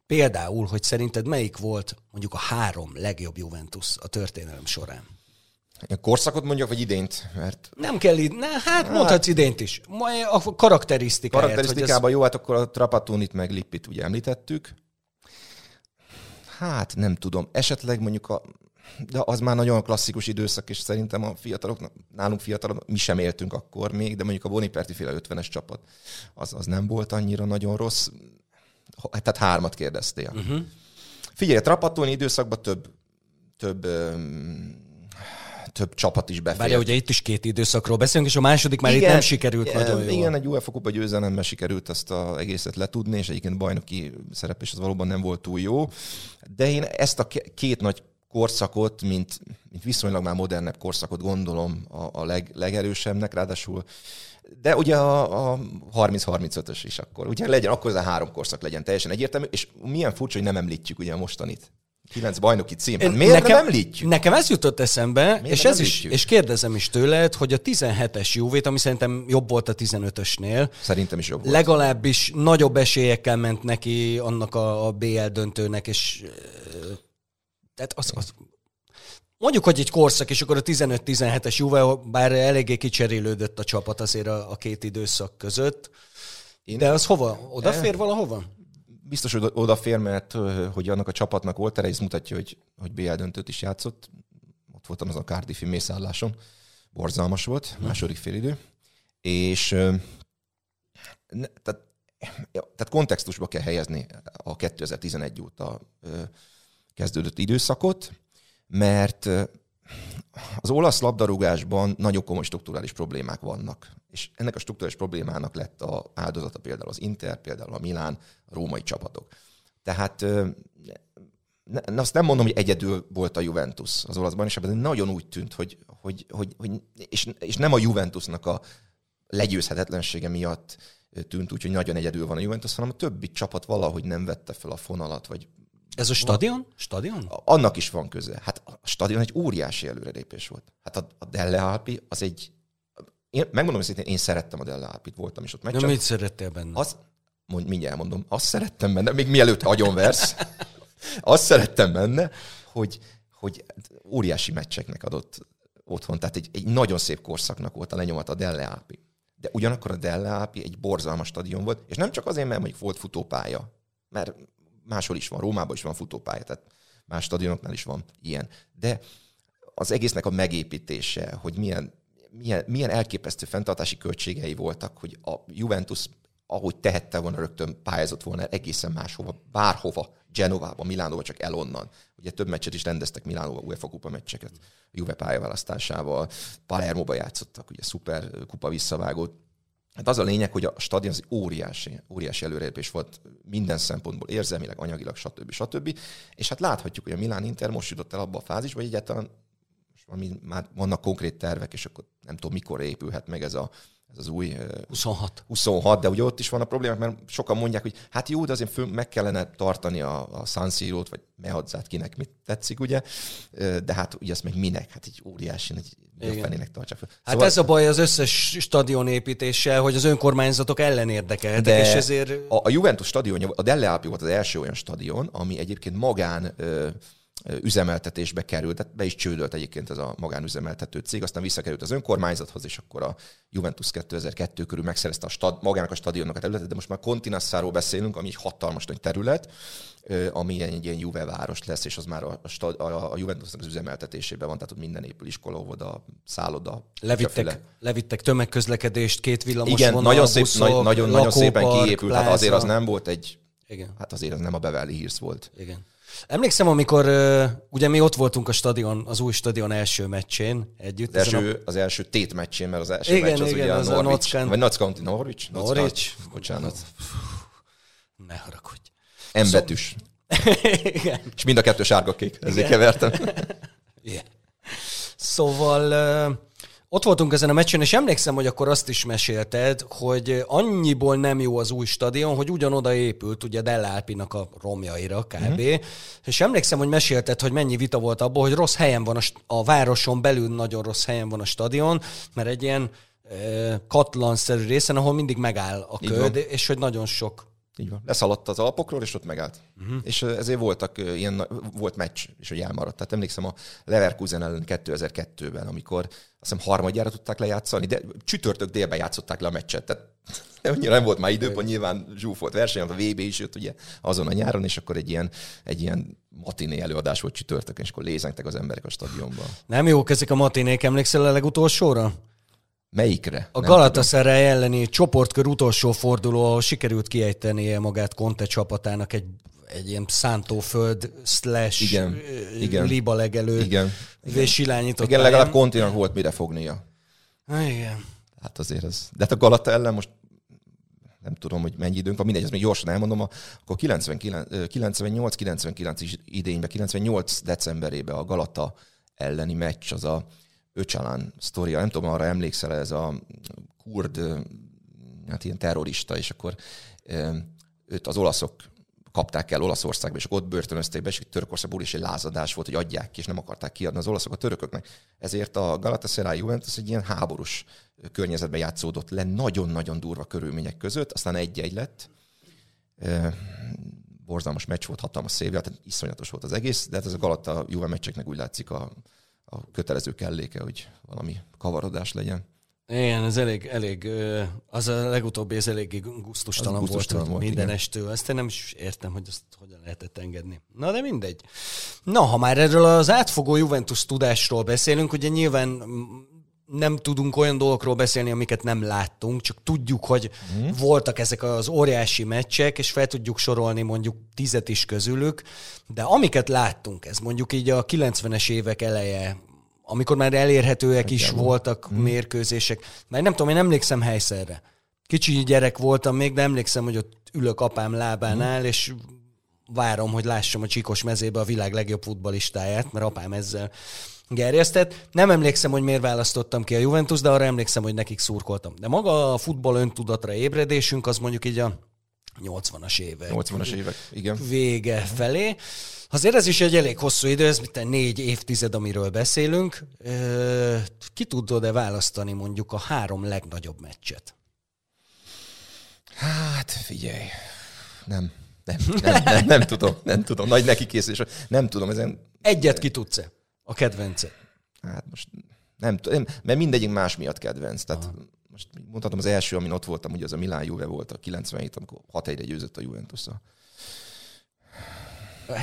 Például, hogy szerinted melyik volt mondjuk a három legjobb Juventus a történelem során? A korszakot mondjak, vagy idént? Mert... Nem kell id... Ne, hát mondhatsz idént is. A karakterisztikáját. Karakterisztikában ez... jó, hát akkor a Trapatonit meg Lippit ugye említettük. Hát nem tudom. Esetleg mondjuk a... de az már nagyon klasszikus időszak, és szerintem a fiatalok, nálunk fiatalok, mi sem éltünk akkor még, de mondjuk a Boniperti féle 50-es csapat, az, az nem volt annyira nagyon rossz. Tehát hármat kérdeztél. Uh-huh. Figyelj, a Trapattoni időszakban több, több több csapat is befér. Várja, ugye itt is két időszakról beszélünk, és a második már igen, itt nem sikerült igen, nagyon jól. Igen, egy UEFA kupa győzelemmel sikerült ezt az egészet letudni, és egyébként bajnoki szereplés az valóban nem volt túl jó. De én ezt a két nagy korszakot, mint, mint viszonylag már modernebb korszakot gondolom a, a leg, legerősebbnek, ráadásul de ugye a, a 30-35-ös is akkor. Ugye legyen, akkor az a három korszak legyen teljesen egyértelmű, és milyen furcsa, hogy nem említjük ugye a mostanit. Kilenc bajnoki cím. Hát miért nekem, nem említjük? Nekem ez jutott eszembe, miért és, ez is, és kérdezem is tőled, hogy a 17-es Juvét, ami szerintem jobb volt a 15-ösnél. Szerintem is jobb volt. Legalábbis nagyobb esélyekkel ment neki annak a, a BL döntőnek, és tehát az, az, mondjuk, hogy egy korszak, és akkor a 15-17-es Juve, bár eléggé kicserélődött a csapat azért a, a két időszak között. Én De az hova? Odafér e... valahova? Biztos, hogy odafér, mert hogy annak a csapatnak volt erre, ez mutatja, hogy, hogy BL döntőt is játszott. Ott voltam az a Cardiffi mészálláson. Borzalmas volt, hm. második félidő. És ne, tehát, tehát kontextusba kell helyezni a 2011 óta kezdődött időszakot, mert az olasz labdarúgásban nagyon komoly strukturális problémák vannak. És ennek a strukturális problémának lett a áldozata például az Inter, például a Milán, a római csapatok. Tehát ne, azt nem mondom, hogy egyedül volt a Juventus az olaszban, és ebben nagyon úgy tűnt, hogy, hogy, hogy, hogy és, és nem a Juventusnak a legyőzhetetlensége miatt tűnt úgy, hogy nagyon egyedül van a Juventus, hanem a többi csapat valahogy nem vette fel a fonalat, vagy ez a stadion? Stadion? Annak is van köze. Hát a stadion egy óriási előrelépés volt. Hát a, a Delle Alpi az egy... Én megmondom hogy én szerettem a Delle Alpit, voltam is ott. Meg De mit szerettél benne? Az, mond, mindjárt mondom, azt szerettem benne, még mielőtt agyonversz, [LAUGHS] azt szerettem benne, hogy, hogy óriási meccseknek adott otthon. Tehát egy, egy nagyon szép korszaknak volt a lenyomat a Delle Alpi. De ugyanakkor a Delle Alpi egy borzalmas stadion volt, és nem csak azért, mert mondjuk volt futópálya, mert máshol is van, Rómában is van futópálya, tehát más stadionoknál is van ilyen. De az egésznek a megépítése, hogy milyen, milyen, milyen elképesztő fenntartási költségei voltak, hogy a Juventus ahogy tehette volna, rögtön pályázott volna egészen máshova, bárhova, Genovába, Milánóba, csak el onnan. Ugye több meccset is rendeztek Milánóba, UEFA kupa meccseket, Juve pályaválasztásával, Palermoba játszottak, ugye szuper kupa visszavágót. Hát az a lényeg, hogy a stadion az óriási, óriási előrelépés volt minden szempontból, érzelmileg, anyagilag, stb. stb. És hát láthatjuk, hogy a Milán Inter most jutott el abba a fázisba, hogy egyáltalán most már vannak konkrét tervek, és akkor nem tudom, mikor épülhet meg ez a ez az új... 26. 26, de ugye ott is van a probléma, mert sokan mondják, hogy hát jó, de azért föl, meg kellene tartani a, a San Siro-t, vagy Mehadzát, kinek mit tetszik, ugye, de hát ugye azt meg minek? Hát egy óriási, egy fenének tartsák fel. Hát szóval... ez a baj az összes stadion építéssel, hogy az önkormányzatok ellen érdekeltek, de és ezért... A, a Juventus stadionja, a Delle Alpi volt az első olyan stadion, ami egyébként magán üzemeltetésbe került, tehát be is csődölt egyébként ez a magánüzemeltető cég, aztán visszakerült az önkormányzathoz, és akkor a Juventus 2002 körül megszerezte a stad, magának a stadionnak a területet, de most már Continassáról beszélünk, ami egy hatalmas nagy terület, ami egy ilyen Juve város lesz, és az már a, a, a, a Juventusnak az üzemeltetésében van, tehát ott minden épül iskola, óvoda, szálloda. Levittek, levittek tömegközlekedést, két villamos Igen, vonal, nagyon, szép, buszok, nagy, nagyon, nagyon szépen kiépült, hát azért az nem volt egy, Igen. hát azért az nem a Beverly Hills volt. Igen. Emlékszem, amikor uh, ugye mi ott voltunk a stadion, az új stadion első meccsén együtt. Az első, a... az első tét meccsén, mert az első igen, meccs az igen, ugye az a Norwich, a vagy Notts County Norwich? Norwich? Norwich. Bocsánat. Ne haragudj. Embetűs. [LAUGHS] igen. És mind a kettő sárga-kék, ezért kevertem. [LAUGHS] igen. Szóval uh, ott voltunk ezen a meccsen, és emlékszem, hogy akkor azt is mesélted, hogy annyiból nem jó az új stadion, hogy ugyanoda épült, ugye Dellálpinak a romjaira kb. Mm-hmm. És emlékszem, hogy mesélted, hogy mennyi vita volt abból, hogy rossz helyen van a, a városon belül, nagyon rossz helyen van a stadion, mert egy ilyen e, katlanszerű részen, ahol mindig megáll a köd, és hogy nagyon sok így van. Leszaladt az Alpokról, és ott megállt. Uh-huh. És ezért voltak ilyen, volt meccs, és hogy elmaradt. Tehát emlékszem a Leverkusen ellen 2002-ben, amikor azt hiszem harmadjára tudták lejátszani, de csütörtök délben játszották le a meccset. Tehát [LAUGHS] annyira nem volt már időpont, nyilván zsúfolt verseny, a VB is jött ugye azon a nyáron, és akkor egy ilyen, egy ilyen matiné előadás volt csütörtökön, és akkor lézengtek az emberek a stadionban. Nem jó ezek a matinék, emlékszel a legutolsóra? Melyikre? A Galatasaray elleni csoportkör utolsó forduló, ahol sikerült kiejtenie magát Conte csapatának egy, egy ilyen szántóföld slash igen, igen, liba legelő igen, vésilányított. Igen, legalább Continak volt mire fognia. Igen. Hát azért ez. De hát a Galata ellen most nem tudom, hogy mennyi időnk van, mindegy, ezt még gyorsan elmondom, akkor 98-99 idényben, 98 decemberében a Galata elleni meccs, az a Öcsalán sztoria, nem tudom, arra emlékszel, ez a kurd, hát ilyen terrorista, és akkor őt az olaszok kapták el Olaszországba, és ott börtönözték be, és Törökországból is egy lázadás volt, hogy adják ki, és nem akarták kiadni az olaszok a törököknek. Ezért a Galatasaray Juventus egy ilyen háborús környezetben játszódott le, nagyon-nagyon durva körülmények között, aztán egy-egy lett. Borzalmas meccs volt, hatalmas szévje, tehát iszonyatos volt az egész, de hát ez a Galata Juve meccseknek úgy látszik a, a kötelező kelléke, hogy valami kavarodás legyen. Igen, ez elég, elég, az a legutóbbi, ez eléggé gusztustalan, gusztustalan volt, volt minden estől. Ezt én nem is értem, hogy ezt hogyan lehetett engedni. Na, de mindegy. Na, ha már erről az átfogó Juventus tudásról beszélünk, ugye nyilván nem tudunk olyan dolgokról beszélni, amiket nem láttunk, csak tudjuk, hogy mm. voltak ezek az óriási meccsek, és fel tudjuk sorolni mondjuk tizet is közülük, de amiket láttunk, ez mondjuk így a 90-es évek eleje, amikor már elérhetőek is voltak mm. mérkőzések, mert nem tudom, én emlékszem helyszerre. Kicsi gyerek voltam még, de emlékszem, hogy ott ülök apám lábánál, mm. és várom, hogy lássam a Csikos mezébe a világ legjobb futbalistáját, mert apám ezzel gerjesztett. Nem emlékszem, hogy miért választottam ki a Juventus, de arra emlékszem, hogy nekik szurkoltam. De maga a futball öntudatra ébredésünk, az mondjuk így a 80-as évek. 80-as évek, igen. Vége felé. Azért ez is egy elég hosszú idő, ez mint négy évtized, amiről beszélünk. Ki tudod-e választani mondjuk a három legnagyobb meccset? Hát figyelj, nem. Nem, nem, nem, nem tudom, nem tudom. Nagy neki készülés. Nem tudom, ezen... Egyet ki tudsz-e? A kedvence? Hát most nem tudom, mert mindegyik más miatt kedvenc. Tehát Aha. Most mondhatom, az első, amin ott voltam, ugye az a Milán Juve volt a 97, amikor 6 1 győzött a Juventus a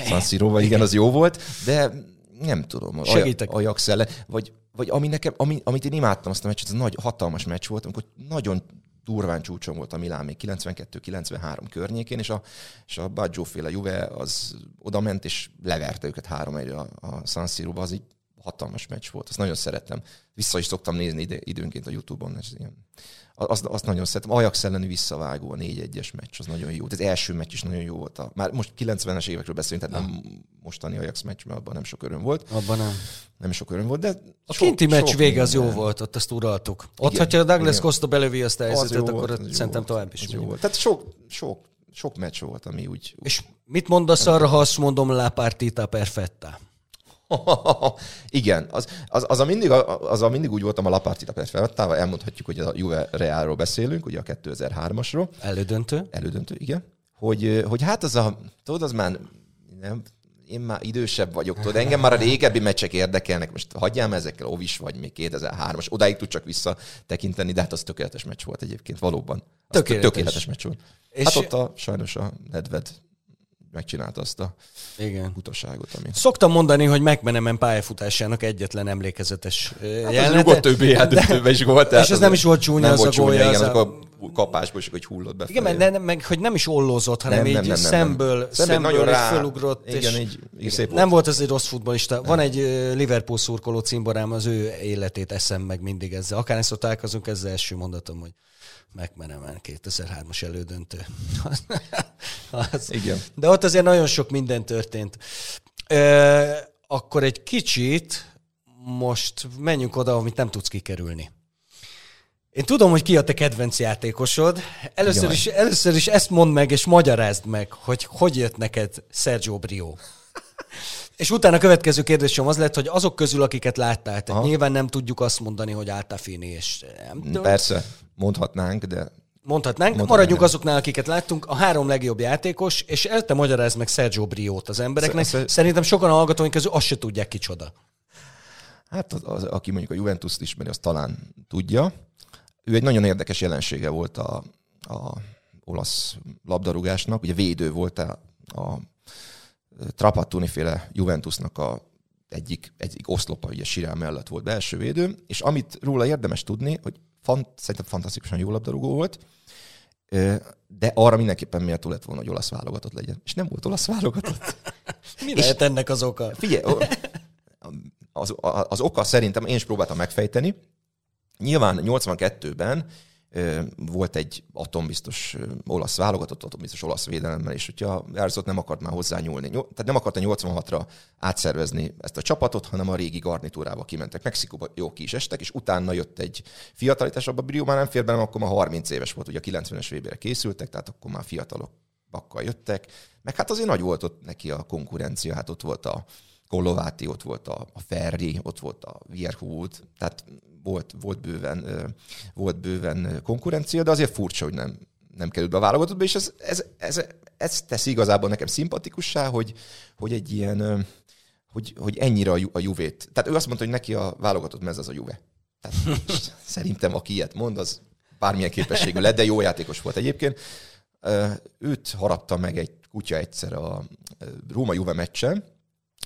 San siro igen, az jó volt, de nem tudom. Segítek. Ajax ellen, vagy, vagy ami nekem, ami, amit én imádtam azt a meccset, ez nagy, hatalmas meccs volt, amikor nagyon durván csúcson volt a Milán még 92-93 környékén, és a, és a Baggio féle Juve az oda ment, és leverte őket három egyre a, a San Siro-ba, az egy hatalmas meccs volt, azt nagyon szerettem. Vissza is szoktam nézni ide, időnként a Youtube-on, ez ilyen azt, azt nagyon szeretem. Ajax elleni visszavágó, a 4-1-es meccs, az nagyon jó. Az első meccs is nagyon jó volt. A, már most 90-es évekről beszélünk, tehát nem mostani Ajax meccs, mert abban nem sok öröm volt. Abban nem. Nem sok öröm volt, de A sok, kinti meccs vége az jó volt, ott azt uraltuk. Ott, igen, hogyha Douglas. Costa belövi azt a helyzetet, akkor volt, szerintem tovább is. Jó volt. Tehát sok, sok, sok meccs volt, ami úgy... És mit mondasz arra, ha azt mondom, la partita perfetta? [LAUGHS] Igen, az, az, az, a mindig, az a mindig úgy voltam a Lapartita Perfettával, elmondhatjuk, hogy a Juve Realról beszélünk, ugye a 2003-asról. Elődöntő. Elődöntő, igen. Hogy, hogy hát az a, tudod, az már nem, én már idősebb vagyok, tudod, engem már a régebbi meccsek érdekelnek, most hagyjám ezekkel, Ovis vagy még 2003-as, odáig tud csak visszatekinteni, de hát az tökéletes meccs volt egyébként, valóban. Az tökéletes. tökéletes meccs volt. És hát ott a, sajnos a Nedved megcsinálta azt a Igen. utaságot. Ami... Szoktam mondani, hogy megmenemen pályafutásának egyetlen emlékezetes hát jelenete. Az többi is volt. És ez nem is volt csúnya nem az volt a gólya. Igen, az a kapásból is, hogy hullott be. Igen, mert nem, meg, hogy nem is ollózott, hanem nem, így nem, nem, szemből, nem. szemből, szemből nagyon rá, fölugrott. Igen, és így, így szép nem volt ez egy rossz futbolista. Van egy Liverpool szurkoló címborám, az ő életét eszem meg mindig ezzel. Akár ezt találkozunk, ezzel első mondatom, hogy McManaman 2003-as elődöntő. az, [LAUGHS] Igen. De ott azért nagyon sok minden történt. Ö, akkor egy kicsit most menjünk oda, amit nem tudsz kikerülni. Én tudom, hogy ki a te kedvenc játékosod. Először is, először is ezt mondd meg, és magyarázd meg, hogy hogy jött neked Sergio Brio. És utána a következő kérdésem az lett, hogy azok közül, akiket láttál, tehát Aha. nyilván nem tudjuk azt mondani, hogy Altafini és nem tudom. Persze, mondhatnánk, de... Mondhatnánk, Mondhatnánk maradjunk nem. azoknál, akiket láttunk, a három legjobb játékos, és el te magyarázd meg Sergio Briót az embereknek. Sz- Szerintem sokan a hallgatóink közül azt se tudják kicsoda. Hát az, az, aki mondjuk a Juventus-t ismeri, az talán tudja. Ő egy nagyon érdekes jelensége volt a, a olasz labdarúgásnak, ugye védő volt a, a Trapattoni féle Juventusnak a egyik, egyik oszlopa, ugye Sirá mellett volt belső védő, és amit róla érdemes tudni, hogy fant, szerintem fantasztikusan jó labdarúgó volt, de arra mindenképpen méltó lett volna, hogy olasz válogatott legyen. És nem volt olasz válogatott. [LAUGHS] Mi lehet ennek az oka? Figyelj, az, az oka szerintem, én is próbáltam megfejteni. Nyilván 82-ben volt egy atombiztos olasz válogatott, atombiztos olasz védelemmel, és hogyha Járszott nem akart már hozzá nyúlni. Tehát nem akarta 86-ra átszervezni ezt a csapatot, hanem a régi garnitúrába kimentek. Mexikóba jó ki is estek, és utána jött egy fiatalitás, abban Brio már nem fér be, akkor már 30 éves volt, ugye a 90-es vb készültek, tehát akkor már fiatalok bakkal jöttek. Meg hát azért nagy volt ott neki a konkurencia, hát ott volt a Kolováti, ott volt a, a Ferri, ott volt a Vierhut, tehát volt, volt, bőven, volt bőven konkurencia, de azért furcsa, hogy nem, nem került be a válogatottba, és ez, ez, ez, ez teszi igazából nekem szimpatikussá, hogy, hogy egy ilyen, hogy, hogy ennyire a, a Juvét. Tehát ő azt mondta, hogy neki a válogatott mez az a Juve. Tehát [LAUGHS] szerintem, aki ilyet mond, az bármilyen képességű lett, de jó játékos volt egyébként. Őt harapta meg egy kutya egyszer a Róma-Juve meccsen,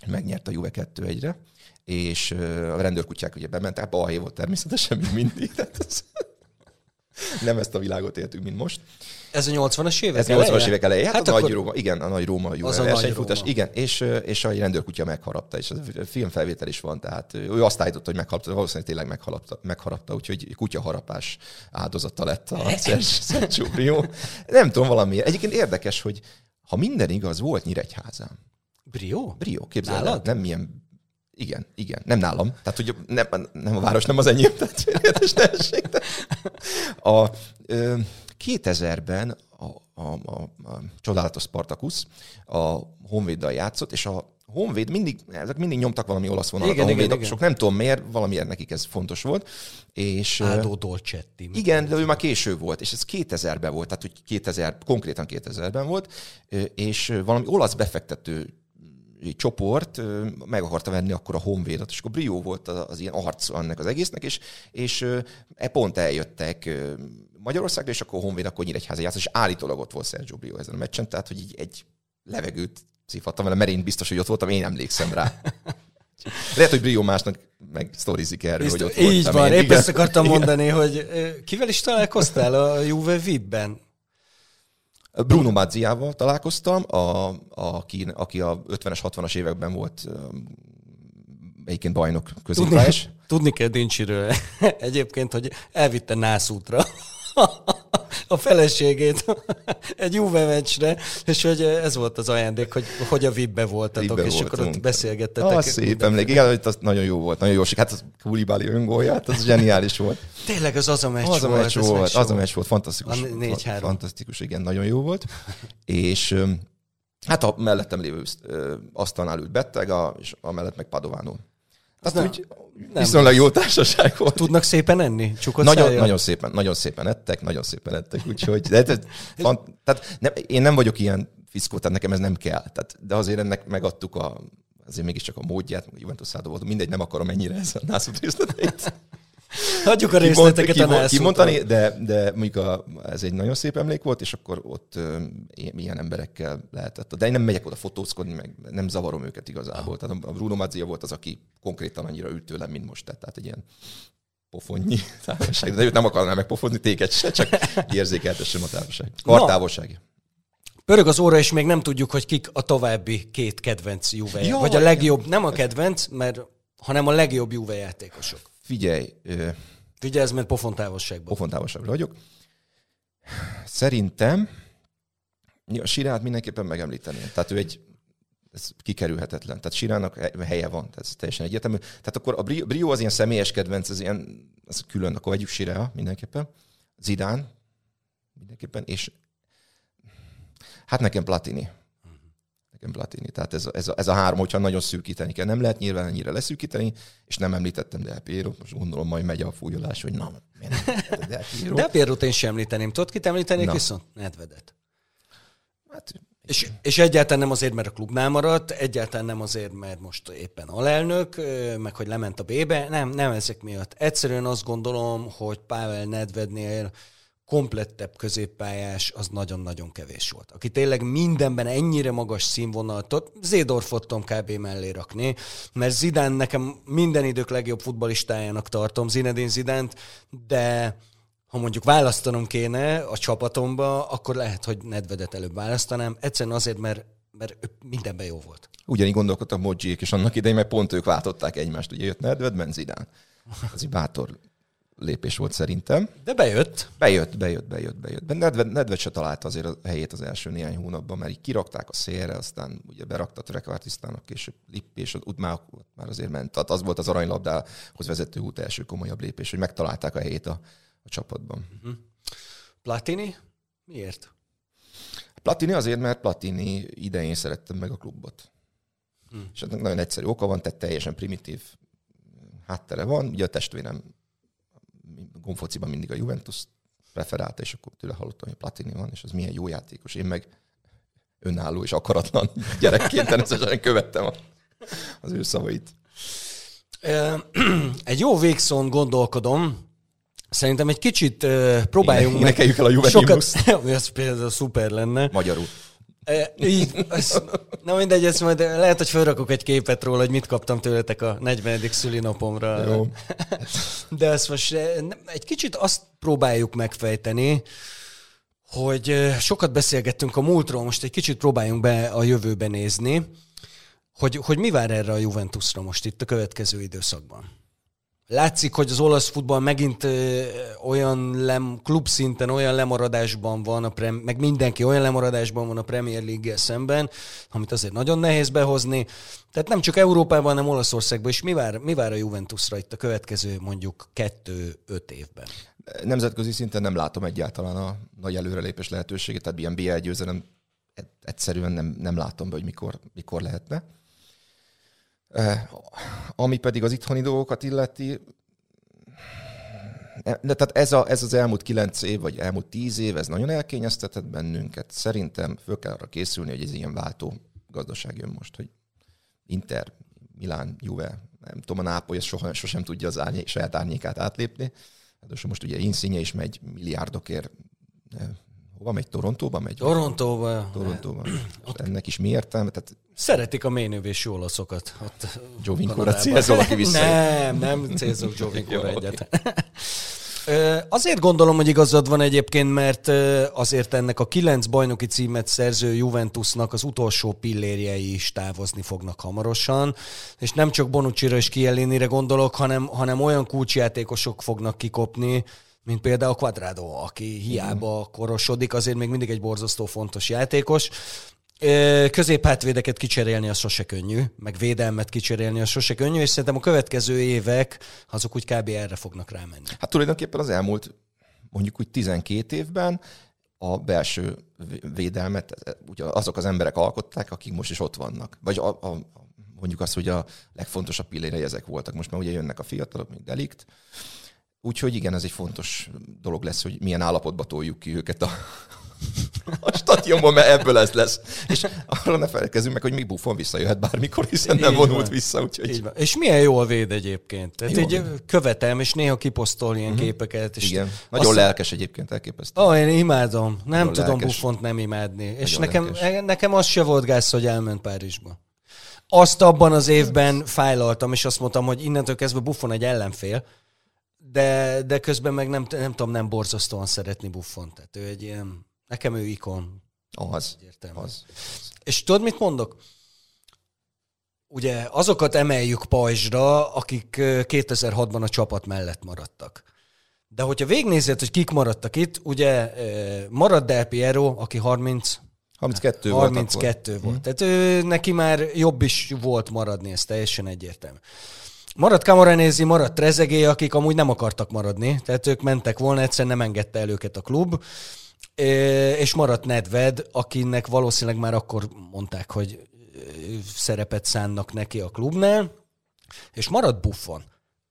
megnyert a Juve 2-1-re, és a rendőrkutyák ugye bementek, balhé volt természetesen, mint mindig. [LAUGHS] Tehát nem ezt a világot éltünk, mint most. Ez a 80-as évek Ez a 80-as évek elején. Hát, hát a nagy Róma, igen, a nagy Róma jó versenyfutás. Igen, és, és a rendőrkutya megharapta, és a filmfelvétel is van, tehát ő azt állította, hogy megharapta, valószínűleg tényleg megharapta, megharapta úgyhogy kutyaharapás áldozata lett a Sergio. Nem tudom, valami. Egyébként érdekes, hogy ha minden igaz, volt Nyíregyházán. Brio? Brio, képzeld nem milyen igen, igen. Nem nálam. Tehát, hogy nem, nem a város, nem az enyém. [LAUGHS] Tehát A, ö, 2000-ben a, a, a, a csodálatos Spartacus a Honvéddal játszott, és a Honvéd mindig, ezek mindig nyomtak valami olasz vonalat igen, a Honvédok, igen, nem tudom miért, valamiért nekik ez fontos volt. És, Áldó Dolcetti. Igen, de ő már késő volt, és ez 2000-ben volt, tehát hogy 2000, konkrétan 2000-ben volt, és valami olasz befektető csoport meg akarta venni akkor a Honvédot, és akkor Brio volt az, az ilyen arc annak az egésznek, és, és e pont eljöttek Magyarországra, és akkor a Honvéd akkor Nyíregyháza játszott, és állítólag ott volt Sergio Brio ezen a meccsen, tehát hogy így egy levegőt szívhattam vele, mert én biztos, hogy ott voltam, én emlékszem rá. Lehet, hogy Brio másnak meg sztorizik erről, Bizt, hogy ott Így voltam van, én. épp ezt akartam igen. mondani, hogy kivel is találkoztál a Juve VIP-ben? Bruno Mazziával találkoztam, a, aki, aki a 50-es, 60-as években volt egyébként bajnok középpályás. Tudni, tudni kell Dincsiről [LAUGHS] egyébként, hogy elvitte nászútra a feleségét [LAUGHS] egy Juve meccsre, és hogy ez volt az ajándék, hogy, hogy a VIP-be voltatok, és voltunk. akkor ott beszélgettetek. Ah, szép emlék. Igen, hogy az nagyon jó volt, nagyon jó. Hát az Kulibáli öngólja, hát az zseniális volt. Tényleg az az a meccs az a meccs volt. volt az a meccs volt, fantasztikus. A 4 Fantasztikus, igen, nagyon jó volt. és hát a mellettem lévő asztalnál ült beteg, a, és a mellett meg Padovánó. Azt nem, úgy, nem viszonylag jó társaság volt. Tudnak szépen enni? Csukott nagyon, nagyon szépen, nagyon szépen ettek, nagyon szépen ettek, úgyhogy de, de, fan, tehát nem, én nem vagyok ilyen fiszkó, tehát nekem ez nem kell. Tehát, de azért ennek megadtuk a, azért mégiscsak a módját, Juventus volt, mindegy, nem akarom ennyire ez a nászút részleteit. Hagyjuk a részleteket kimond, a kimondani, de, de mondjuk a, ez egy nagyon szép emlék volt, és akkor ott uh, ilyen emberekkel lehetett. De én nem megyek oda fotózkodni, meg nem zavarom őket igazából. Tehát a Bruno Mazzia volt az, aki konkrétan annyira ült tőlem, mint most tett. Tehát egy ilyen pofonnyi [LAUGHS] távolság. De őt nem akarnám megpofozni, téged se, csak [LAUGHS] érzékeltessem a távolság. Kartávolság. Pörög az óra, és még nem tudjuk, hogy kik a további két kedvenc Juve. Vagy a legjobb, nem a kedvenc, mert hanem a legjobb Juve játékosok. Figyelj. Figyelj, mert pofontávolságban. Pofontávolságban vagyok. Szerintem a Sirát mindenképpen megemlíteném. Tehát ő egy ez kikerülhetetlen. Tehát Sirának helye van, ez teljesen egyértelmű. Tehát akkor a Brio az ilyen személyes kedvenc, ez ilyen, ez külön, akkor vegyük Sirá mindenképpen. Zidán mindenképpen, és hát nekem Platini nekem Platini. Tehát ez, ez, a, ez a három, hogyha nagyon szűkíteni kell. Nem lehet nyilván ennyire leszűkíteni, és nem említettem Del Piero, most gondolom majd megy a fújolás, hogy na, miért Del Piero. Del Piero-t én sem említeném. Tudod, kit említenék na. viszont? Nedvedet. Hát, és, és egyáltalán nem azért, mert a klubnál maradt, egyáltalán nem azért, mert most éppen alelnök, meg hogy lement a B-be, nem, nem ezek miatt. Egyszerűen azt gondolom, hogy Pável Nedvednél komplettebb középpályás, az nagyon-nagyon kevés volt. Aki tényleg mindenben ennyire magas színvonalat ott, Zédorfot tudom kb. mellé rakni, mert Zidán nekem minden idők legjobb futbalistájának tartom, Zinedine Zidánt, de ha mondjuk választanom kéne a csapatomba, akkor lehet, hogy Nedvedet előbb választanám. Egyszerűen azért, mert, mert mindenben jó volt. Ugyanígy gondolkodtak Modzsiék, és annak idején, mert pont ők váltották egymást. Ugye jött Nedved, ment Zidán. Ez egy bátor lépés volt szerintem. De bejött. Bejött, bejött, bejött, bejött. Nedved, Nedved se találta azért a helyét az első néhány hónapban, mert így kirakták a szélre, aztán ugye berakta Trekvártisztának később Lippi, és ott már, már azért ment. Tehát az volt az aranylabdához vezető út első komolyabb lépés, hogy megtalálták a helyét a, a csapatban. Uh-huh. Platini? Miért? Platini azért, mert Platini idején szerettem meg a klubot. Hmm. És ennek nagyon egyszerű oka van, tehát teljesen primitív háttere van. Ugye a testvérem gomfociban mindig a Juventus preferálta, és akkor tőle hallottam, hogy Platini van, és az milyen jó játékos. Én meg önálló és akaratlan [LAUGHS] gyerekként természetesen követtem a, az ő szavait. [CLEARS THROAT] Egy jó végszón gondolkodom, Szerintem egy kicsit uh, próbáljunk Éne, meg... el a Juventus. Sokat, [LAUGHS] ez például szuper lenne. Magyarul. E, így, ez, na mindegy, ezt majd lehet, hogy felrakok egy képet róla, hogy mit kaptam tőletek a 40. szülinapomra. Jó. De ezt most egy kicsit azt próbáljuk megfejteni, hogy sokat beszélgettünk a múltról, most egy kicsit próbáljunk be a jövőbe nézni, hogy, hogy mi vár erre a Juventusra most itt a következő időszakban. Látszik, hogy az olasz futball megint olyan lem, klub szinten olyan lemaradásban van, a prem, meg mindenki olyan lemaradásban van a Premier league szemben, amit azért nagyon nehéz behozni. Tehát nem csak Európában, hanem Olaszországban is. Mi vár, mi vár a Juventusra itt a következő mondjuk kettő-öt évben? Nemzetközi szinten nem látom egyáltalán a nagy előrelépés lehetőségét, tehát ilyen BL győzelem egyszerűen nem, nem látom be, hogy mikor, mikor lehetne. Ami pedig az itthoni dolgokat illeti, de tehát ez, a, ez az elmúlt kilenc év, vagy elmúlt tíz év, ez nagyon elkényeztetett bennünket. Szerintem föl kell arra készülni, hogy ez ilyen váltó gazdaság jön most, hogy Inter, Milán, Juve, nem tudom, a Nápoly soha, sosem tudja az árnyék, saját árnyékát átlépni. Hát most ugye Insigne is megy milliárdokért hova megy? Torontóba megy? Torontóba. Torontóba. ennek is mi értelme? Tehát... Szeretik a ménővési olaszokat. Ott Jovinkóra célzol, aki vissza. Nem, nem célzok Jovinkóra egyet. Azért gondolom, hogy igazad van egyébként, mert azért ennek a kilenc bajnoki címet szerző Juventusnak az utolsó pillérjei is távozni fognak hamarosan, és nem csak Bonucci-ra és Kielinire gondolok, hanem, hanem olyan kulcsjátékosok fognak kikopni, mint például Quadrado, aki hiába korosodik, azért még mindig egy borzasztó fontos játékos. Középhátvédeket kicserélni az sose könnyű, meg védelmet kicserélni az sose könnyű, és szerintem a következő évek azok úgy kb. erre fognak rámenni. Hát tulajdonképpen az elmúlt mondjuk úgy 12 évben a belső védelmet ugye azok az emberek alkották, akik most is ott vannak. Vagy a, a, mondjuk azt, hogy a legfontosabb pillérei ezek voltak. Most már ugye jönnek a fiatalok, mint Delikt, Úgyhogy igen, ez egy fontos dolog lesz, hogy milyen állapotba toljuk ki őket a, a stadionban, mert ebből ez lesz. És arra ne felejtkezzünk meg, hogy mi Buffon visszajöhet bármikor, hiszen nem vonult van. vissza. Úgyhogy... És milyen jól véd egyébként. Tehát így követem, és néha kiposztol ilyen uh-huh. képeket. És Igen, nagyon azt... lelkes egyébként, elképesztő. Ó, én imádom. Nem nagyon tudom lelkes. Buffont nem imádni. Nagyon és nekem, lelkes. nekem az se volt gáz, hogy elment Párizsba. Azt abban az évben fájlaltam, és azt mondtam, hogy innentől kezdve Buffon egy ellenfél, de, de közben meg nem, nem tudom, nem borzasztóan szeretni Buffon. Tehát ő egy ilyen, nekem ő ikon. Az, az. És tudod, mit mondok? Ugye azokat emeljük pajzsra, akik 2006-ban a csapat mellett maradtak. De hogyha végnézed, hogy kik maradtak itt, ugye marad Del Piero, aki 30, 32 volt. 32 volt. volt. Tehát ő, neki már jobb is volt maradni, ez teljesen egyértelmű. Maradt Camoranesi, maradt Trezegé, akik amúgy nem akartak maradni, tehát ők mentek volna, egyszerűen nem engedte el őket a klub, és maradt Nedved, akinek valószínűleg már akkor mondták, hogy szerepet szánnak neki a klubnál, és maradt Buffon,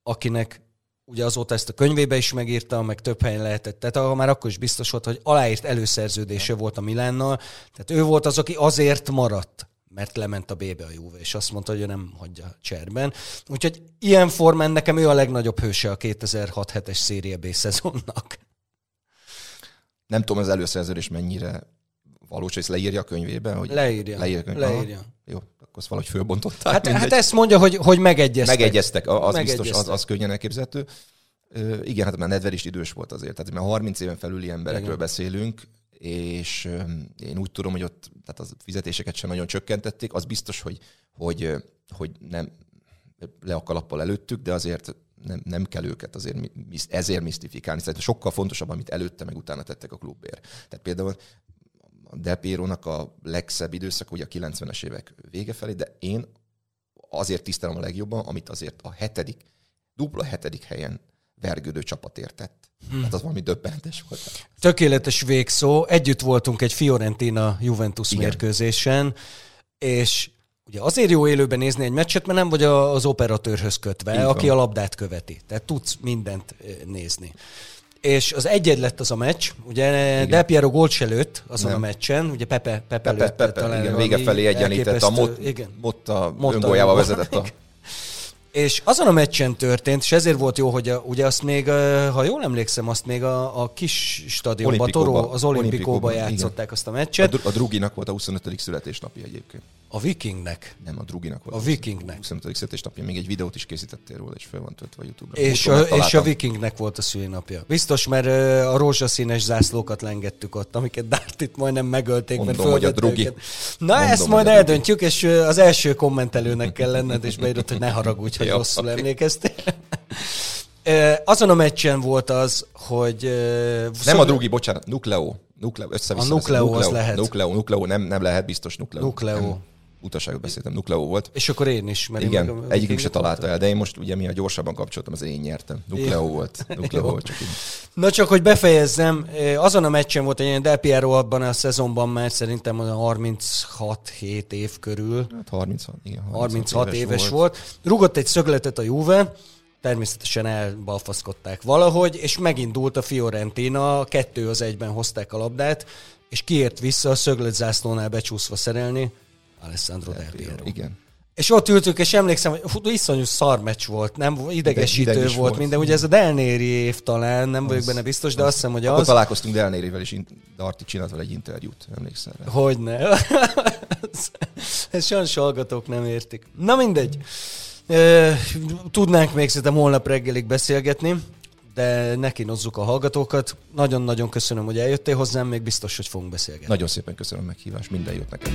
akinek ugye azóta ezt a könyvébe is megírta, meg több helyen lehetett. Tehát már akkor is biztos volt, hogy aláírt előszerződése volt a Milánnal, tehát ő volt az, aki azért maradt mert lement a BB a Juve, és azt mondta, hogy ő nem hagyja cserben. Úgyhogy ilyen formán nekem ő a legnagyobb hőse a 2006-7-es széria B szezonnak. Nem tudom, az előszerződés mennyire valós, hogy ezt leírja a könyvében? Hogy leírja. Leírja. könyv- leírja. Aha. Jó, akkor azt valahogy fölbontották. Hát, mindegy. hát ezt mondja, hogy, hogy megegyeztek. Megegyeztek, az Megegyeztek. biztos, az, az könnyen elképzelhető. Ö, igen, hát már Nedved is idős volt azért, tehát már 30 éven felüli emberekről Igen. beszélünk, és én úgy tudom, hogy ott tehát az fizetéseket sem nagyon csökkentették. Az biztos, hogy, hogy, hogy nem le a kalappal előttük, de azért nem, nem kell őket azért ezért misztifikálni. Szerintem sokkal fontosabb, amit előtte meg utána tettek a klubért. Tehát például a Del Piero-nak a legszebb időszak ugye a 90-es évek vége felé, de én azért tisztelem a legjobban, amit azért a hetedik, dupla hetedik helyen vergődő csapat értett. Hmm. Hát az valami döbbenetes volt. Tökéletes végszó. Együtt voltunk egy Fiorentina-Juventus mérkőzésen, és ugye azért jó élőben nézni egy meccset, mert nem vagy a- az operatőrhöz kötve, Így van. aki a labdát követi. Tehát tudsz mindent ö, nézni. És az egyed lett az a meccs, ugye Del Piero gólt se lőtt azon Nem. a meccsen, ugye Pepe, Pepe, Pepe, lőtte Pepe, talán igen, vége felé egyenlített, a Mot, igen. Motta Motta öngóljával öngól. vezetett a... És azon a meccsen történt, és ezért volt jó, hogy a, ugye azt még, ö, ha jól emlékszem, azt még a, a kis stadionban. Toró, az olimpikóban Olimpikóba, játszották azt a A, meccset. Dru- a Druginak volt a 25. születésnapja egyébként. A Vikingnek. Nem, a Druginak volt. A Vikingnek. 25. születésnapja. Még egy videót is készítettél róla, és fel van töltve a YouTube-ra. És a, és a. Vikingnek volt a szülinapja. Biztos, mert a rózsaszínes zászlókat lengettük ott, amiket Dartit majdnem megölték, Mondom, mert hogy a drugi. őket. Na, Mondom, ezt majd eldöntjük, és az első kommentelőnek kell lenned, és beírod, hogy ne haragudj, hogy [LAUGHS] rosszul emlékeztél. [LAUGHS] Azon a meccsen volt az, hogy... Nem szög- a Drugi, bocsánat, Nukleo. Nukleo, A Nukleo az lehet. Nukleo, Nukleo, nem, nem lehet biztos Nukleo. Nukleo. Nem, utaságot beszéltem, Nukleo volt. És akkor én is. Mert én Igen, meg a egyikünk se találta el, de én most ugye mi a gyorsabban kapcsoltam, az én nyertem. Nukleo volt. [LAUGHS] Nukleo Jó. volt, csak így. Na csak, hogy befejezzem, azon a meccsen volt egy ilyen Del Piero abban a szezonban már szerintem olyan 36-7 év körül, Hát 36, igen. 36 éves volt. Rugott egy szögletet a Juve, természetesen elbalfaszkodták valahogy, és megindult a Fiorentina, kettő az egyben hozták a labdát, és kiért vissza a szögletzászlónál becsúszva szerelni Alessandro Del Piero. Igen. És ott ültük, és emlékszem, hogy hú, iszonyú szar meccs volt, nem idegesítő Ideg is volt, volt. minden. Ugye ez a Delnéri év talán, nem vagyok Az- benne biztos, de azt hiszem, hogy Akkor az. találkoztunk Delnérivel, és Darti csinált vele egy interjút, emlékszel rá? Hogyne. Ez- [LAUGHS] Ezt sajnos hallgatók nem értik. Na mindegy. Tudnánk még szerintem holnap reggelig beszélgetni, de neki nozzuk a hallgatókat. Nagyon-nagyon köszönöm, hogy eljöttél hozzám, még biztos, hogy fogunk beszélgetni. Nagyon szépen köszönöm a meghívást, minden jót neked.